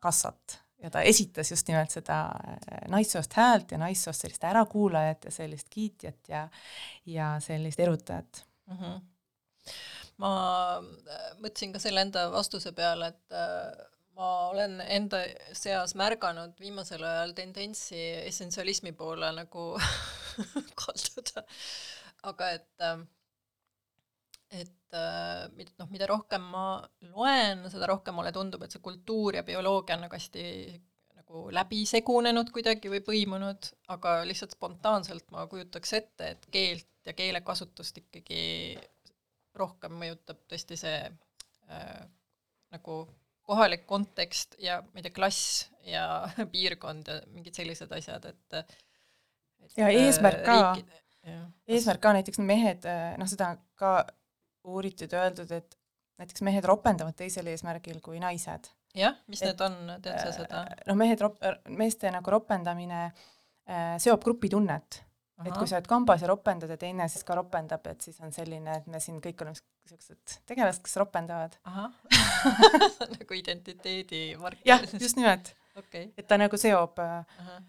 kassat ja ta esitas just nimelt seda äh, naissoost häält ja naissoost sellist ärakuulajat ja sellist kiitjat ja ja sellist erutajat mm. -hmm. ma äh, mõtlesin ka selle enda vastuse peale, et äh, ma olen enda seas märganud viimasel ajal tendentsi essentsialismi poole nagu kalduda. aga et, et noh, mida rohkem ma loen, seda rohkem mulle tundub, et see kultuur ja bioloogia on nagu hästi nagu läbi segunenud kuidagi või põimunud, aga lihtsalt spontaanselt ma kujutaks ette, et keelt ja keelekasutust ikkagi rohkem mõjutab tõesti see äh, nagu kohalik kontekst ja ma ei tea, klass ja piirkond ja mingid sellised asjad, et, et ja eesmärk ka, eesmärk ka näiteks mehed, noh seda ka uuritud ja öeldud, et näiteks mehed ropendavad teisel eesmärgil kui naised. jah, mis et, need on, tead sa seda? noh, mehed rop-, meeste nagu ropendamine äh, seob grupitunnet et kui sa oled kambas ja ropendad ja teine siis ka ropendab, et siis on selline, et me siin kõik oleme siuksed tegelased, kes ropendavad. nagu identiteedi marker. jah, just nimelt okay.. et ta nagu seob, äh,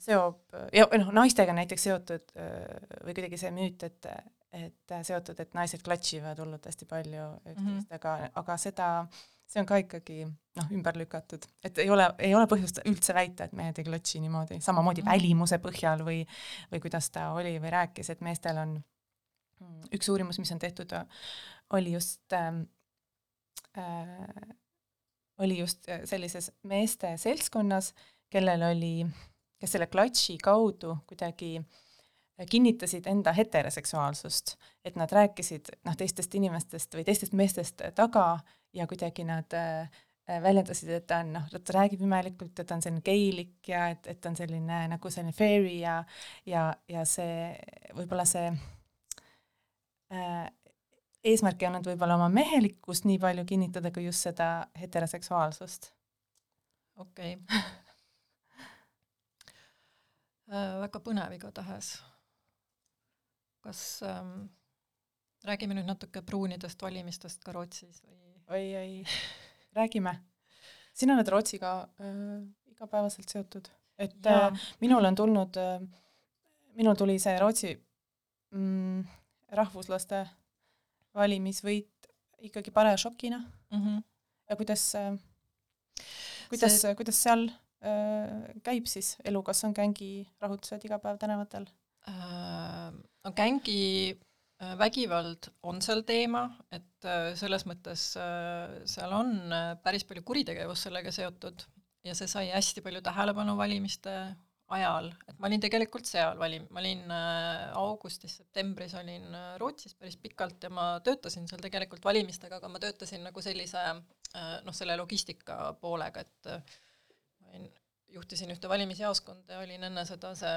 seob ja noh, naistega näiteks seotud äh, või kuidagi see müüt, et et äh, seotud, et naised klatšivad hullult hästi palju üksteist mm. -hmm. aga, aga seda, see on ka ikkagi noh, ümber lükatud, et ei ole, ei ole põhjust üldse väita, et mehed ei klatši niimoodi, samamoodi Mhm. välimuse põhjal või, või kuidas ta oli või rääkis, et meestel on mm, üks uurimus, mis on tehtud, oli just ähm, äh, oli just äh, sellises meeste seltskonnas, kellel oli, kes selle klatši kaudu kuidagi äh, kinnitasid enda heteroseksuaalsust, et nad rääkisid noh, teistest inimestest või teistest meestest taga ja kuidagi nad äh, väljendasid, et ta on noh, ta räägib imelikult, et ta on selline geilik ja et, et ta on selline nagu selline fairy ja ja, ja see, võib-olla see äh, eesmärk ei olnud võib-olla oma mehelikkust nii palju kinnitada, kui just seda heteroseksuaalsust. okei okay. Äh, väga põnev igatahes. Kas ähm, räägime nüüd natuke pruunidest valimistest ka Rootsis või? oi-oi, räägime. sina oled Rootsiga äh, igapäevaselt seotud, et Jaa. äh, minul on tulnud äh,, minul tuli see Rootsi mm, rahvuslaste valimisvõit ikkagi paraja šokina mm? -hmm. ja kuidas äh,, kuidas see..., kuidas seal äh, käib siis elu, kas on gängirahutused iga päev tänavatel? Äh, no gängi äh, vägivald on seal teema, et äh, selles mõttes äh, seal on päris palju kuritegevust sellega seotud ja see sai hästi palju tähelepanu valimiste ajal, et ma olin tegelikult seal valim-, ma olin augustis-septembris olin Rootsis päris pikalt ja ma töötasin seal tegelikult valimistega, aga ma töötasin nagu sellise noh, selle logistika poolega, et ma olin, juhtisin ühte valimisjaoskonda ja olin enne seda see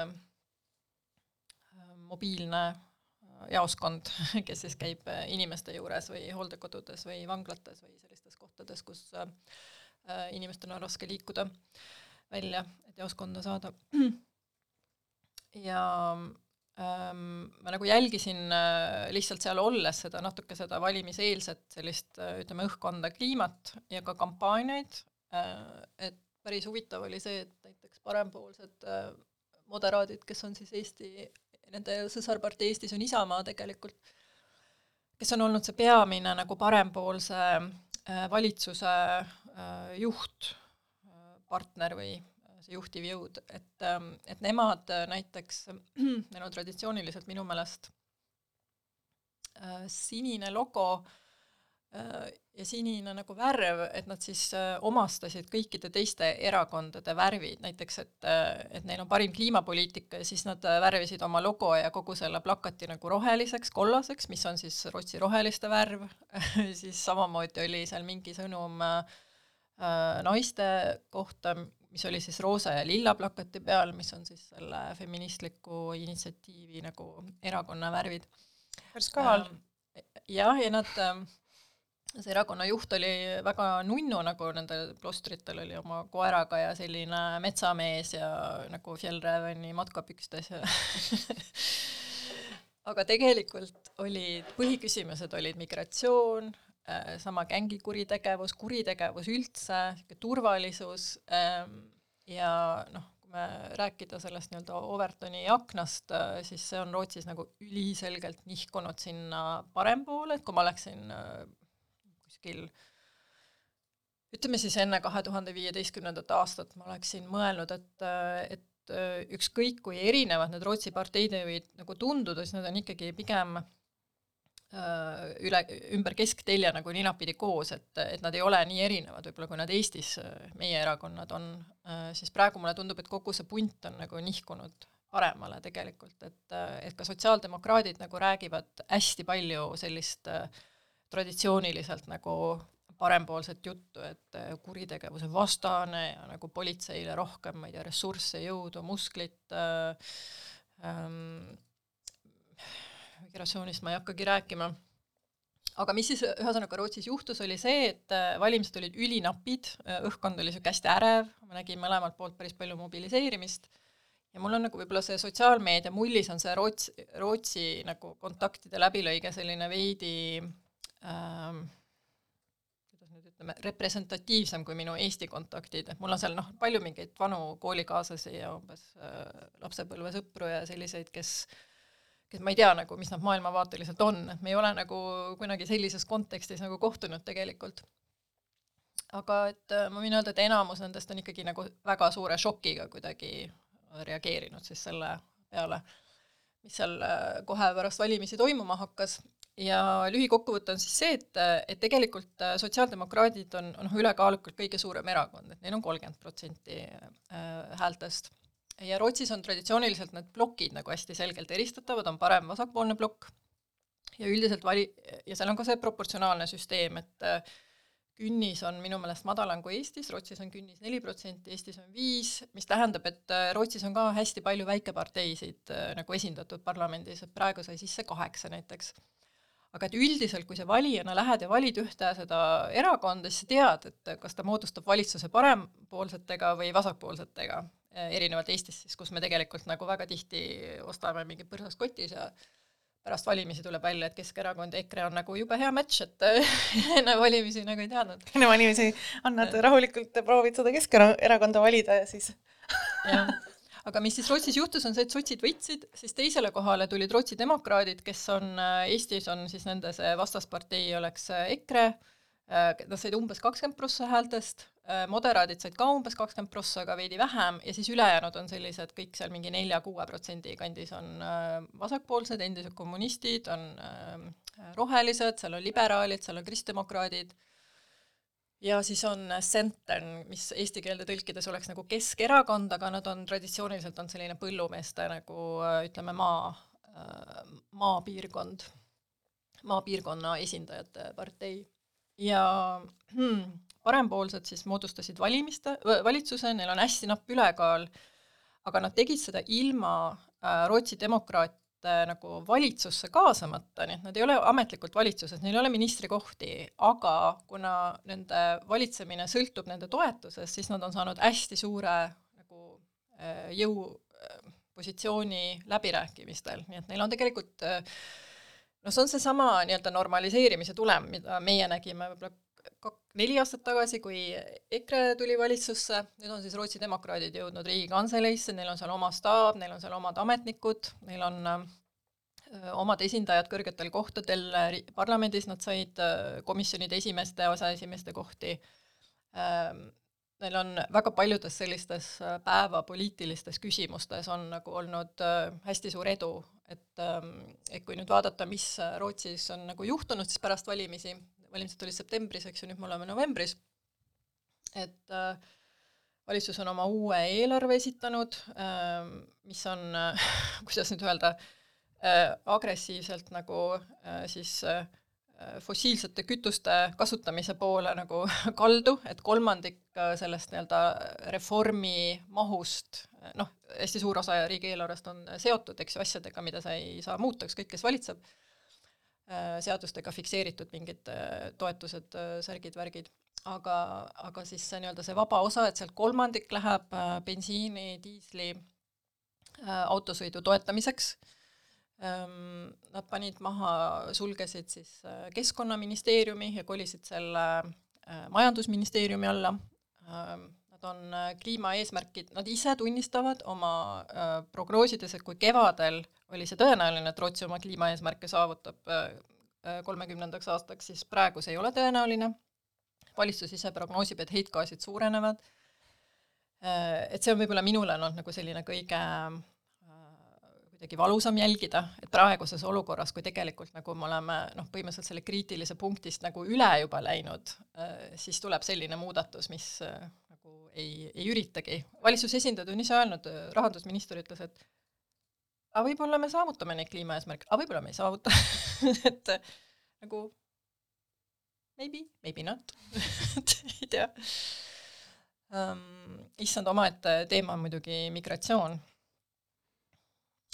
mobiilne äh, jaoskond, kes siis käib äh, inimeste juures või hooldekodudes või vanglates või sellistes kohtades, kus äh, inimestel on raske liikuda välja, et jaoskonda saada. ja ähm, ma nagu jälgisin lihtsalt seal olles seda natuke seda valimiseelset sellist ütleme, õhkkonda, kliimat ja ka kampaaniaid et päris huvitav oli see, et näiteks parempoolsed moderaadid, kes on siis Eesti, nende sõsarpartei Eestis on Isamaa tegelikult, kes on olnud see peamine nagu parempoolse äh, valitsuse äh, juht äh,, partner või see juhtiv jõud, et, et nemad näiteks, neil on traditsiooniliselt minu meelest sinine logo äh, ja sinine nagu värv, et nad siis äh, omastasid kõikide teiste erakondade värvid, näiteks et, et neil on parim kliimapoliitika ja siis nad värvisid oma logo ja kogu selle plakati nagu roheliseks, kollaseks, mis on siis Rootsi roheliste värv siis samamoodi oli seal mingi sõnum äh, naiste kohta, mis oli siis roosa ja lilla plakati peal, mis on siis selle feministliku initsiatiivi nagu erakonna värvid. päris kaval. jah, ja nad, see erakonna juht oli väga nunnu, nagu nendel klostritel oli oma koeraga ja selline metsamees ja nagu Fjellräveni matkapükstes ja aga tegelikult olid, põhiküsimused olid migratsioon, Äh, sama gängi kuritegevus, kuritegevus üldse, niisugune turvalisus ähm, ja noh, kui me rääkida sellest nii-öelda Overtoni aknast, äh, siis see on Rootsis nagu üliselgelt nihkunud sinna parempoole, et kui ma oleksin äh, kuskil ütleme siis enne kahe tuhande viieteistkümnendat aastat ma oleksin mõelnud, et, et ükskõik kui erinevad need Rootsi parteid võid nagu tunduda, siis nad on ikkagi pigem üle, ümber kesktelje nagu ninapidi koos, et, et nad ei ole nii erinevad võib-olla, kui nad Eestis, meie erakonnad on, siis praegu mulle tundub, et kogu see punt on nagu nihkunud paremale tegelikult, et, et ka sotsiaaldemokraadid nagu räägivad hästi palju sellist traditsiooniliselt nagu parempoolset juttu, et kuritegevuse vastane ja nagu politseile rohkem, ma ei tea, ressursse, jõudu, musklit ähm,, migratsioonist ma ei hakkagi rääkima, aga mis siis ühesõnaga Rootsis juhtus, oli see, et valimised olid ülinapid, õhkkond oli niisugune hästi ärev, ma nägin mõlemalt poolt päris palju mobiliseerimist. Ja mul on nagu võib-olla see sotsiaalmeedia mullis on see Rootsi, Rootsi nagu kontaktide läbilõige selline veidi ähm, kuidas nüüd ütleme, representatiivsem kui minu Eesti kontaktid, et mul on seal noh, palju mingeid vanu koolikaaslasi ja umbes äh, lapsepõlvesõpru ja selliseid, kes kes ma ei tea nagu, mis nad maailmavaateliselt on, et me ei ole nagu kunagi sellises kontekstis nagu kohtunud tegelikult. aga et äh, ma võin öelda, et enamus nendest on ikkagi nagu väga suure šokiga kuidagi reageerinud siis selle peale, mis seal äh, kohe pärast valimisi toimuma hakkas ja lühikokkuvõte on siis see, et, et tegelikult äh, sotsiaaldemokraadid on, on noh, ülekaalukalt kõige suurem erakond, et neil on kolmkümmend protsenti häältest ja Rootsis on traditsiooniliselt need plokid nagu hästi selgelt eristatavad, on parem-vasakpoolne plokk ja üldiselt vali-, ja seal on ka see proportsionaalne süsteem, et äh, künnis on minu meelest madalam kui Eestis, Rootsis on künnis neli protsenti, Eestis on viis, mis tähendab, et äh, Rootsis on ka hästi palju väikeparteisid äh, nagu esindatud parlamendis, et praegu sai sisse kaheksa näiteks. Aga et üldiselt, kui sa valijana lähed ja valid ühte seda erakonda, siis sa tead, et kas ta moodustab valitsuse parempoolsetega või vasakpoolsetega Äh, erinevalt Eestist siis, kus me tegelikult nagu väga tihti ostame mingi põrsas kotis ja pärast valimisi tuleb välja, et Keskerakond ja EKRE on nagu jube hea match, et enne valimisi nagu ei teadnud. enne valimisi annad rahulikult, proovid seda Keskerakonda valida ja siis jah, aga mis siis Rootsis juhtus, on see, et sotsid võitsid, siis teisele kohale tulid Rootsi demokraadid, kes on äh, Eestis on siis nende see vastaspartei oleks äh, EKRE, nad said umbes kakskümmend prossa häältest Äh, moderaadid said ka umbes kakskümmend prossa, aga veidi vähem, ja siis ülejäänud on sellised kõik seal mingi nelja-kuue protsendi kandis on äh, vasakpoolsed, endised kommunistid, on äh, rohelised, seal on liberaalid, seal on kristdemokraadid, ja siis on Centern, mis eesti keelde tõlkides oleks nagu Keskerakond, aga nad on traditsiooniliselt on selline põllumeeste nagu ütleme, maa, maapiirkond, maapiirkonna esindajate partei. ja hmm, parempoolsed siis moodustasid valimiste, valitsuse, neil on hästi napp ülekaal, aga nad tegid seda ilma äh, Rootsi demokraate nagu valitsusse kaasamata, nii et nad ei ole ametlikult valitsuses, neil ei ole ministrikohti, aga kuna nende valitsemine sõltub nende toetusest, siis nad on saanud hästi suure nagu äh, jõupositsiooni äh, läbirääkimistel, nii et neil on tegelikult noh, see on seesama nii-öelda normaliseerimise tulem, mida meie nägime võib-olla neli aastat tagasi, kui EKRE tuli valitsusse, nüüd on siis Rootsi demokraadid jõudnud Riigikantseleisse, neil on seal oma staap, neil on seal omad ametnikud, neil on omad esindajad kõrgetel kohtadel parlamendis, nad said komisjonide esimeeste, aseesimeeste kohti. Neil on väga paljudes sellistes päevapoliitilistes küsimustes on nagu olnud hästi suur edu, et et kui nüüd vaadata, mis Rootsis on nagu juhtunud siis pärast valimisi, valimised olid septembris, eks ju, nüüd me oleme novembris, et äh, valitsus on oma uue eelarve esitanud äh,, mis on äh,, kuidas nüüd öelda äh,, agressiivselt nagu äh, siis äh, fossiilsete kütuste kasutamise poole nagu kaldu, et kolmandik äh, sellest nii-öelda reformi mahust, noh, hästi suur osa riigieelarvest on seotud, eks ju, asjadega, mida sa ei saa muuta, ükskõik kes valitseb. Äh, seadustega fikseeritud mingid äh, toetused, äh, särgid, värgid, aga, aga siis see nii-öelda see vaba osa, et sealt kolmandik läheb bensiini, diisli, autosõidu toetamiseks, ähm, nad panid maha, sulgesid siis Keskkonnaministeeriumi ja kolisid selle Majandusministeeriumi alla, nad on kliimaeesmärgid, nad ise tunnistavad oma prognoosides, et kui kevadel oli see tõenäoline, et Rootsi oma kliimaeesmärke saavutab äh, äh, kolmekümnendaks aastaks, siis praegu see ei ole tõenäoline. valitsus ise prognoosib, et heitgaasid suurenevad. Äh, et see on võib-olla minule olnud nagu selline kõige kuidagi valusam jälgida, et praeguses olukorras, kui tegelikult nagu me oleme noh, põhimõtteliselt selle kriitilise punktist nagu üle juba läinud, siis tuleb selline muudatus, mis nagu ei, ei üritagi. valitsuse esindajad on ise öelnud, rahandusminister ütles, et aga võib-olla me saavutame neid kliimaeesmärke, aga võib-olla me ei saavuta et nagu maybe, maybe not ei tea um,. issand, omaette teema on muidugi migratsioon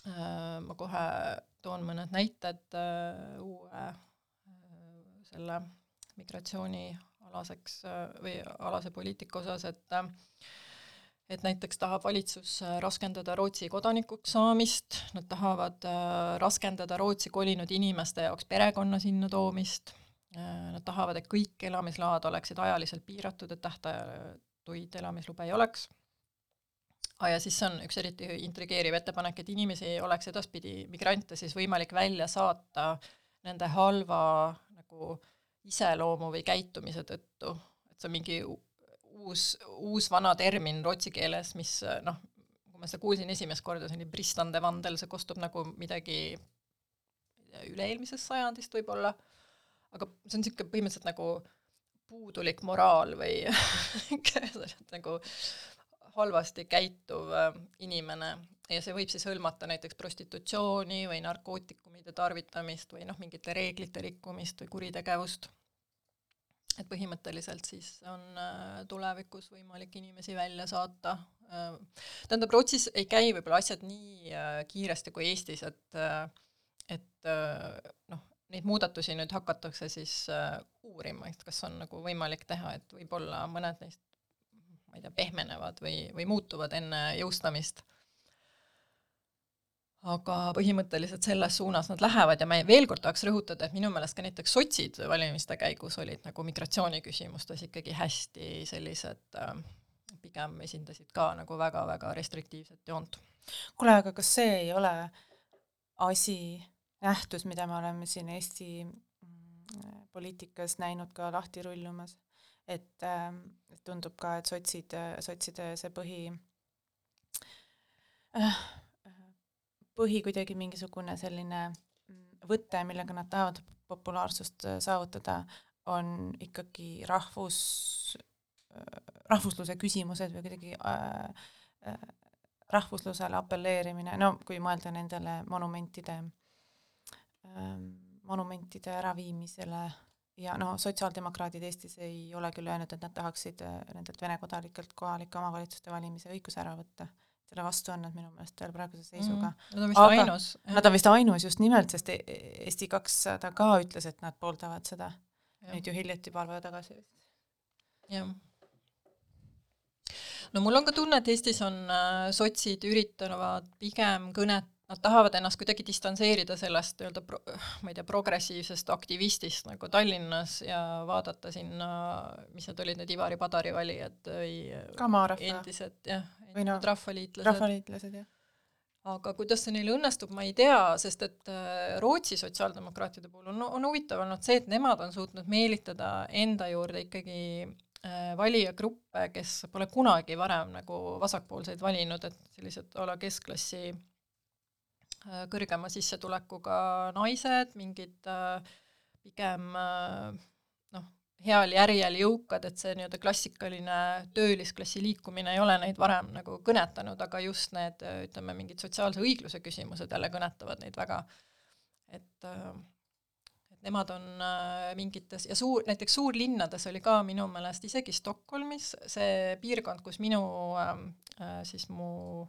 uh,. ma kohe toon mõned näited uh, uue uh, selle migratsioonialaseks uh, või alase poliitika osas, et uh, et näiteks tahab valitsus äh, raskendada Rootsi kodanikuks saamist, nad tahavad äh, raskendada Rootsi kolinud inimeste jaoks perekonna sinna toomist, äh, nad tahavad, et kõik elamisload oleksid ajaliselt piiratud, et tähtajatuid elamislube ei oleks, ah, ja siis on üks eriti intrigeeriv ettepanek, et inimesi oleks edaspidi, migrante siis võimalik välja saata nende halva nagu iseloomu või käitumise tõttu, et see on mingi uus, uus vana termin rootsi keeles, mis noh, kui ma seda kuulsin esimest korda, see oli bristande vandel, see kostub nagu midagi üle-eelmisest sajandist võib-olla, aga see on niisugune põhimõtteliselt nagu puudulik moraal või nagu halvasti käituv äh, inimene ja see võib siis hõlmata näiteks prostitutsiooni või narkootikumide tarvitamist või noh, mingite reeglite rikkumist või kuritegevust. et põhimõtteliselt siis on äh, tulevikus võimalik inimesi välja saata. Äh, tähendab, Rootsis ei käi võib-olla asjad nii kiiresti kui Eestis, et et noh, neid muudatusi nüüd hakatakse siis uurima, et kas on nagu võimalik teha, et võib-olla mõned neist ma ei tea, pehmenevad või, või muutuvad enne jõustamist. Aga põhimõtteliselt selles suunas nad lähevad ja ma veel kord tahaks rõhutada, et minu meelest ka näiteks sotsid valimiste käigus olid nagu migratsiooniküsimustes ikkagi hästi sellised äh, pigem esindasid ka nagu väga-väga restriktiivset joont. kuule, aga kas see ei ole asi, nähtus, mida me oleme siin Eesti mm, poliitikas näinud ka lahti rullumas? et äh, tundub ka, et sotsid, sotside see põhi äh, põhi kuidagi mingisugune selline võte, millega nad tahavad populaarsust saavutada, on ikkagi rahvus, rahvusluse küsimused või kuidagi äh, äh, rahvuslusele apelleerimine, no kui mõelda nendele monumentide äh,, monumentide äraviimisele ja no sotsiaaldemokraadid Eestis ei ole küll öelnud, et nad tahaksid äh, nendelt Vene kodanikelt kohalike omavalitsuste valimise õiguse ära võtta. Selle vastu on nad minu meelest veel praeguse seisuga mm,. Nad on vist aga, ainus. Nad on vist ainus just nimelt, sest Eesti kakssada ka ütles, et nad pooldavad seda. nüüd ju hiljati paar päeva tagasi vist. jah no mul on ka tunne, et Eestis on äh, sotsid üritavad pigem kõnet nad tahavad ennast kuidagi distantseerida sellest nii-öelda pro-, ma ei tea, progressiivsest aktivistist nagu Tallinnas ja vaadata sinna, mis need olid, need Ivari Padari valijad või endised jah, endised no, rahvaliitlased. rahvaliitlased, jah. aga kuidas see neil õnnestub, ma ei tea, sest et äh, Rootsi sotsiaaldemokraatide puhul on, on huvitav olnud see, et nemad on suutnud meelitada enda juurde ikkagi äh, valijagruppe, kes pole kunagi varem nagu vasakpoolseid valinud, et sellised a la keskklassi Äh, kõrgema sissetulekuga naised, mingid pigem äh, noh, heal järjel jõukad, et see nii-öelda klassikaline töölisklassi liikumine ei ole neid varem nagu kõnetanud, aga just need ütleme, mingid sotsiaalse õigluse küsimused jälle kõnetavad neid väga. et, et nemad on mingites ja suur, näiteks suurlinnades oli ka minu meelest isegi Stockholmis see piirkond, kus minu siis mu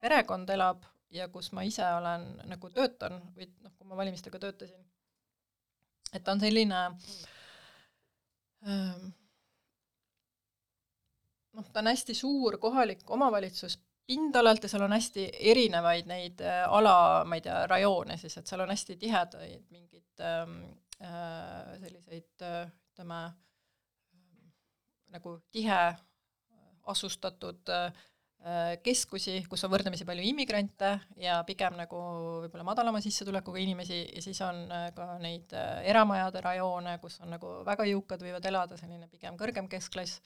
perekond elab, ja kus ma ise olen nagu töötan või noh, kui ma valimistega töötasin, et on selline ähm, noh, ta on hästi suur kohalik omavalitsus pindalalt ja seal on hästi erinevaid neid äh, ala, ma ei tea, rajoone siis, et seal on hästi tihedaid mingeid ähm, äh, selliseid äh, ütleme äh, nagu tihe asustatud äh, Äh, keskusi, kus on võrdlemisi palju immigrante ja pigem nagu võib-olla madalama sissetulekuga inimesi ja siis on äh, ka neid äh, eramajade rajoone, kus on nagu väga jõukad võivad elada, selline pigem kõrgem keskklass.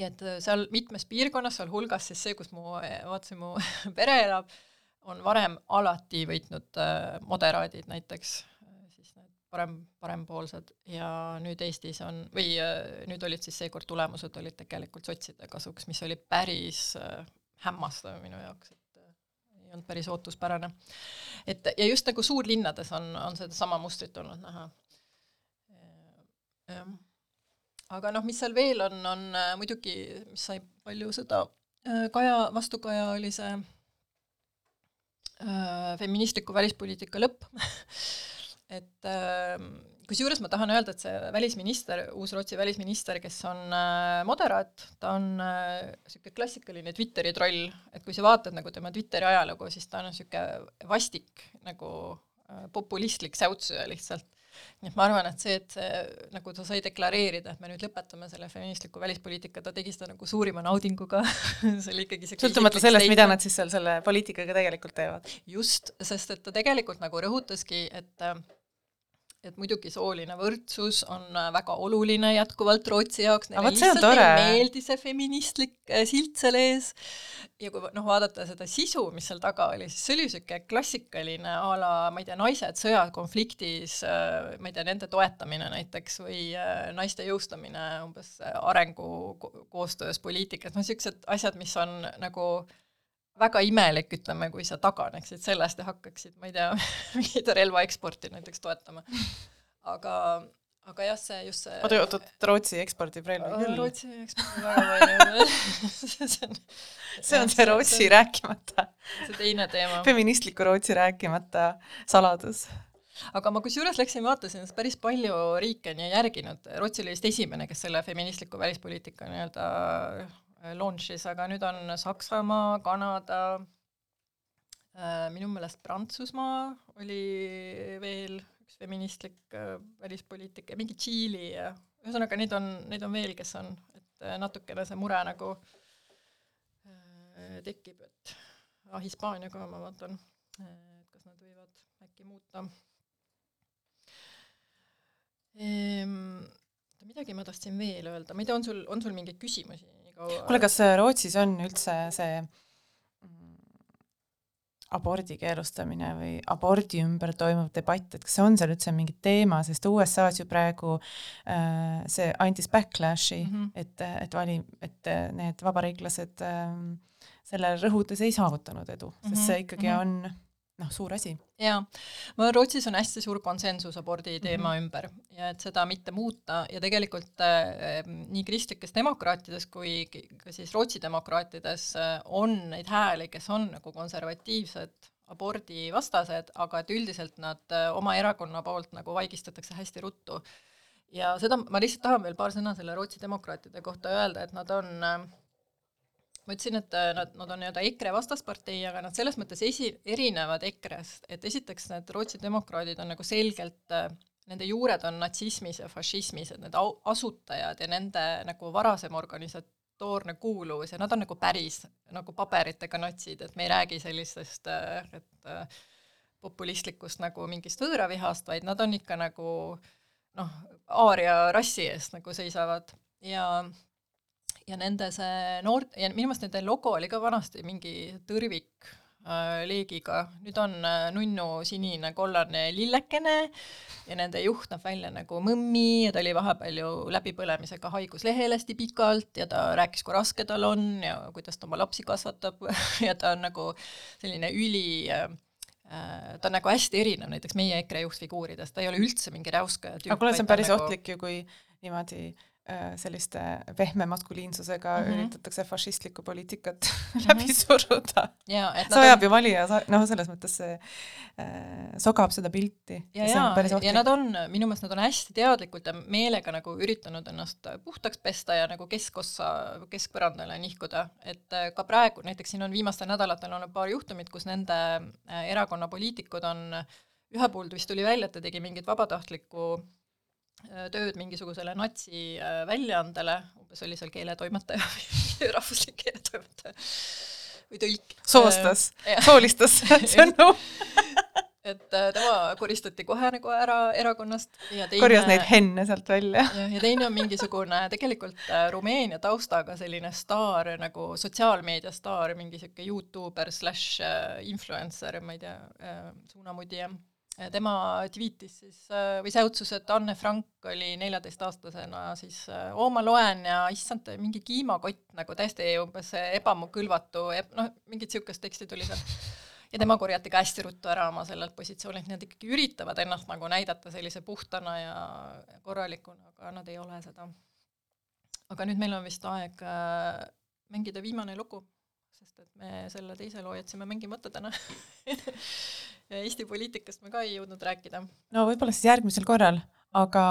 ja et seal mitmes piirkonnas, sealhulgas siis see, kus mu, vaatasin, mu pere elab, on varem alati võitnud moderaadid näiteks parem, parempoolsed ja nüüd Eestis on, või äh, nüüd olid siis seekord tulemused olid tegelikult sotside kasuks, mis oli päris äh, hämmastav minu jaoks, et äh, ei olnud päris ootuspärane. et ja just nagu suurlinnades on, on sedasama mustrit olnud näha. jah. aga noh, mis seal veel on, on muidugi, mis sai palju seda Kaja, vastukaja oli see feministliku välispoliitika lõpp et ähm, kusjuures ma tahan öelda, et see välisminister, uus Rootsi välisminister, kes on äh, moderaat, ta on niisugune äh, klassikaline Twitteri troll, et kui sa vaatad nagu tema Twitteri ajalugu, siis ta on niisugune vastik nagu äh, populistlik säutsuja lihtsalt. nii et ma arvan, et see, et see, nagu ta sai deklareerida, et me nüüd lõpetame selle feministliku välispoliitika, ta tegi seda nagu suurima naudinguga see oli ikkagi see sõltumata sellest, mida nad siis seal selle poliitikaga tegelikult teevad. just, sest et ta tegelikult nagu rõhutaski, et et muidugi sooline võrdsus on äh, väga oluline jätkuvalt Rootsi jaoks, neile lihtsalt ei meeldi see feministlik äh, silt seal ees. Ja kui noh, vaadata seda sisu, mis seal taga oli, siis see oli niisugune klassikaline a la, ma ei tea, naised sõjakonfliktis, äh, ma ei tea, nende toetamine näiteks või naiste jõustamine umbes arengukoostöös poliitikas, noh niisugused asjad, mis on nagu väga imelik, ütleme, kui sa taganeksid sellest ja hakkaksid, ma ei tea, mingit relvaeksporti näiteks toetama. aga, aga jah, see just see oota, oota, Rootsi ekspordib relvi küll? Rootsi ekspordib väga palju see on see on see Rootsi see, rääkimata. see teine teema. feministliku Rootsi rääkimata saladus aga ma kusjuures läksin vaatasin, sest päris palju riike on ju järginud, Rootsi oli vist esimene, kes selle feministliku välispoliitika nii-öelda launch'is, aga nüüd on Saksamaa, Kanada, äh, minu meelest Prantsusmaa oli veel üks feministlik äh, välispoliitik ja mingi Tšiili ja ühesõnaga neid on, neid on veel, kes on, et äh, natukene see mure nagu tekib, et ah, Hispaania ka ma vaatan, et kas nad võivad äkki muuta ehm,. midagi ma tahtsin veel öelda, ma ei tea, on sul, on sul mingeid küsimusi kaua kuule, kas äh, Rootsis on üldse see mm, abordi keelustamine või abordi ümber toimuv debatt, et kas see on seal üldse mingi teema, sest USA-s ju praegu äh, see andis backlash'i mm, -hmm. et, et vali, et äh, need vabariiklased äh, sellele rõhudes ei saavutanud edu, sest mhm, see ikkagi mm -hmm. on noh, suur asi. jaa, ma Rootsis on hästi suur konsensus abordi teema mm -hmm. ümber ja et seda mitte muuta ja tegelikult äh, nii kristlikes demokraatides kui ka siis Rootsi demokraatides äh, on neid hääli, kes on nagu konservatiivsed abordivastased, aga et üldiselt nad äh, oma erakonna poolt nagu vaigistatakse hästi ruttu. ja seda, ma lihtsalt tahan veel paar sõna selle Rootsi demokraatide kohta öelda, et nad on äh, ma ütlesin, et äh, nad, nad on nii-öelda EKRE vastaspartei, aga nad selles mõttes esi-, erinevad EKRE-st, et esiteks need Rootsi demokraadid on nagu selgelt, äh, nende juured on natsismis ja fašismis, et need au-, asutajad ja nende nagu varasem organisatoorne kuuluvus ja nad on nagu päris nagu paberitega natsid, et me ei räägi sellisest, äh, et populistlikust nagu mingist võõravihast, vaid nad on ikka nagu noh, aaria rassi eest nagu seisavad. Ja ja nende see noor, ja minu meelest nende logo oli ka vanasti mingi tõrvik äh, leegiga, nüüd on äh, nunnu sinine kollane lillekene ja nende juht näeb välja nagu mõmmi ja ta oli vahepeal ju läbipõlemisega haiguslehel hästi pikalt ja ta rääkis, kui raske tal on ja kuidas ta oma lapsi kasvatab ja ta on nagu selline üli äh, äh, ta on nagu hästi erinev näiteks meie EKRE juhtfiguuridest, ta ei ole üldse mingi räuskaja tüüp. aga kuule, see on päris nagu... ohtlik ju, kui niimoodi selliste pehme maskuliinsusega mm -hmm. üritatakse fašistlikku poliitikat mm -hmm. läbi suruda. see ajab on... ju valija, noh, selles mõttes see äh, sogab seda pilti. ja, ja, ja, ja nad on, minu meelest nad on hästi teadlikult ja meelega nagu üritanud ennast puhtaks pesta ja nagu keskossa, keskpõrandale nihkuda, et äh, ka praegu, näiteks siin on viimastel nädalatel olnud paar juhtumit, kus nende äh, erakonna poliitikud on, ühe puhul vist tuli välja, et ta tegi mingit vabatahtlikku Äh, tööd mingisugusele natsi äh, väljaandele, umbes oli seal keeletoimetaja või rahvuslik keeletoimetaja või tõlk. soostas äh,, soolistas sõnu et äh, tema koristati kohe nagu ära erakonnast ja teine korjas neid henne sealt välja. ja, teine on mingisugune tegelikult Rumeenia taustaga selline staar nagu sotsiaalmeedia staar, mingi sihuke Youtuber slaš influencer, ma ei tea suunamudija tema tweetis siis äh, või säutsus, et Anne Frank oli neljateistaastasena siis oo, ma loen ja issand, mingi kiimakott nagu täiesti umbes ebakõlvatu, noh, mingit niisugust teksti tuli seal. ja tema korjati ka hästi ruttu ära oma sellelt positsioonilt, nad ikkagi üritavad ennast nagu näidata sellise puhtana ja korralikuna, aga nad ei ole seda. aga nüüd meil on vist aeg äh, mängida viimane lugu, sest et me selle teise loo jätsime mängimata täna Eesti poliitikast me ka ei jõudnud rääkida. no võib-olla siis järgmisel korral, aga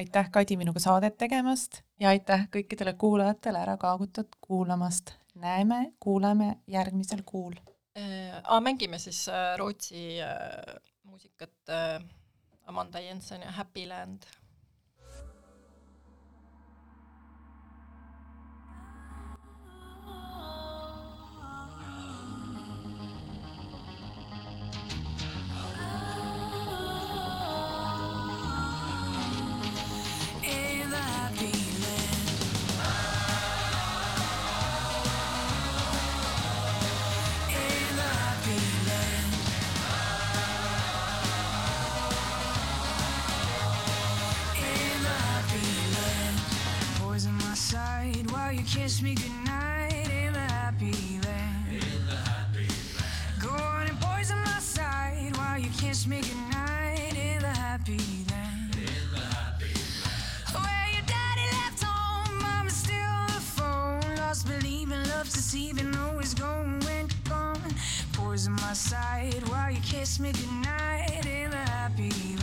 aitäh, Kadi, minuga saadet tegemast ja aitäh kõikidele kuulajatele ära kaagutud kuulamast. näeme, kuuleme järgmisel kuul äh,. mängime siis äh, Rootsi äh, muusikat äh, Amanda Jensen ja Happy Land kiss me goodnight. In the happy land. In the happy land. Go on and poison my side while you kiss me goodnight. In the happy land. Where your daddy left home, mama's still on the phone. Lost believing, love's deceiving, always going when gone. Poison my side while you kiss me goodnight in the happy.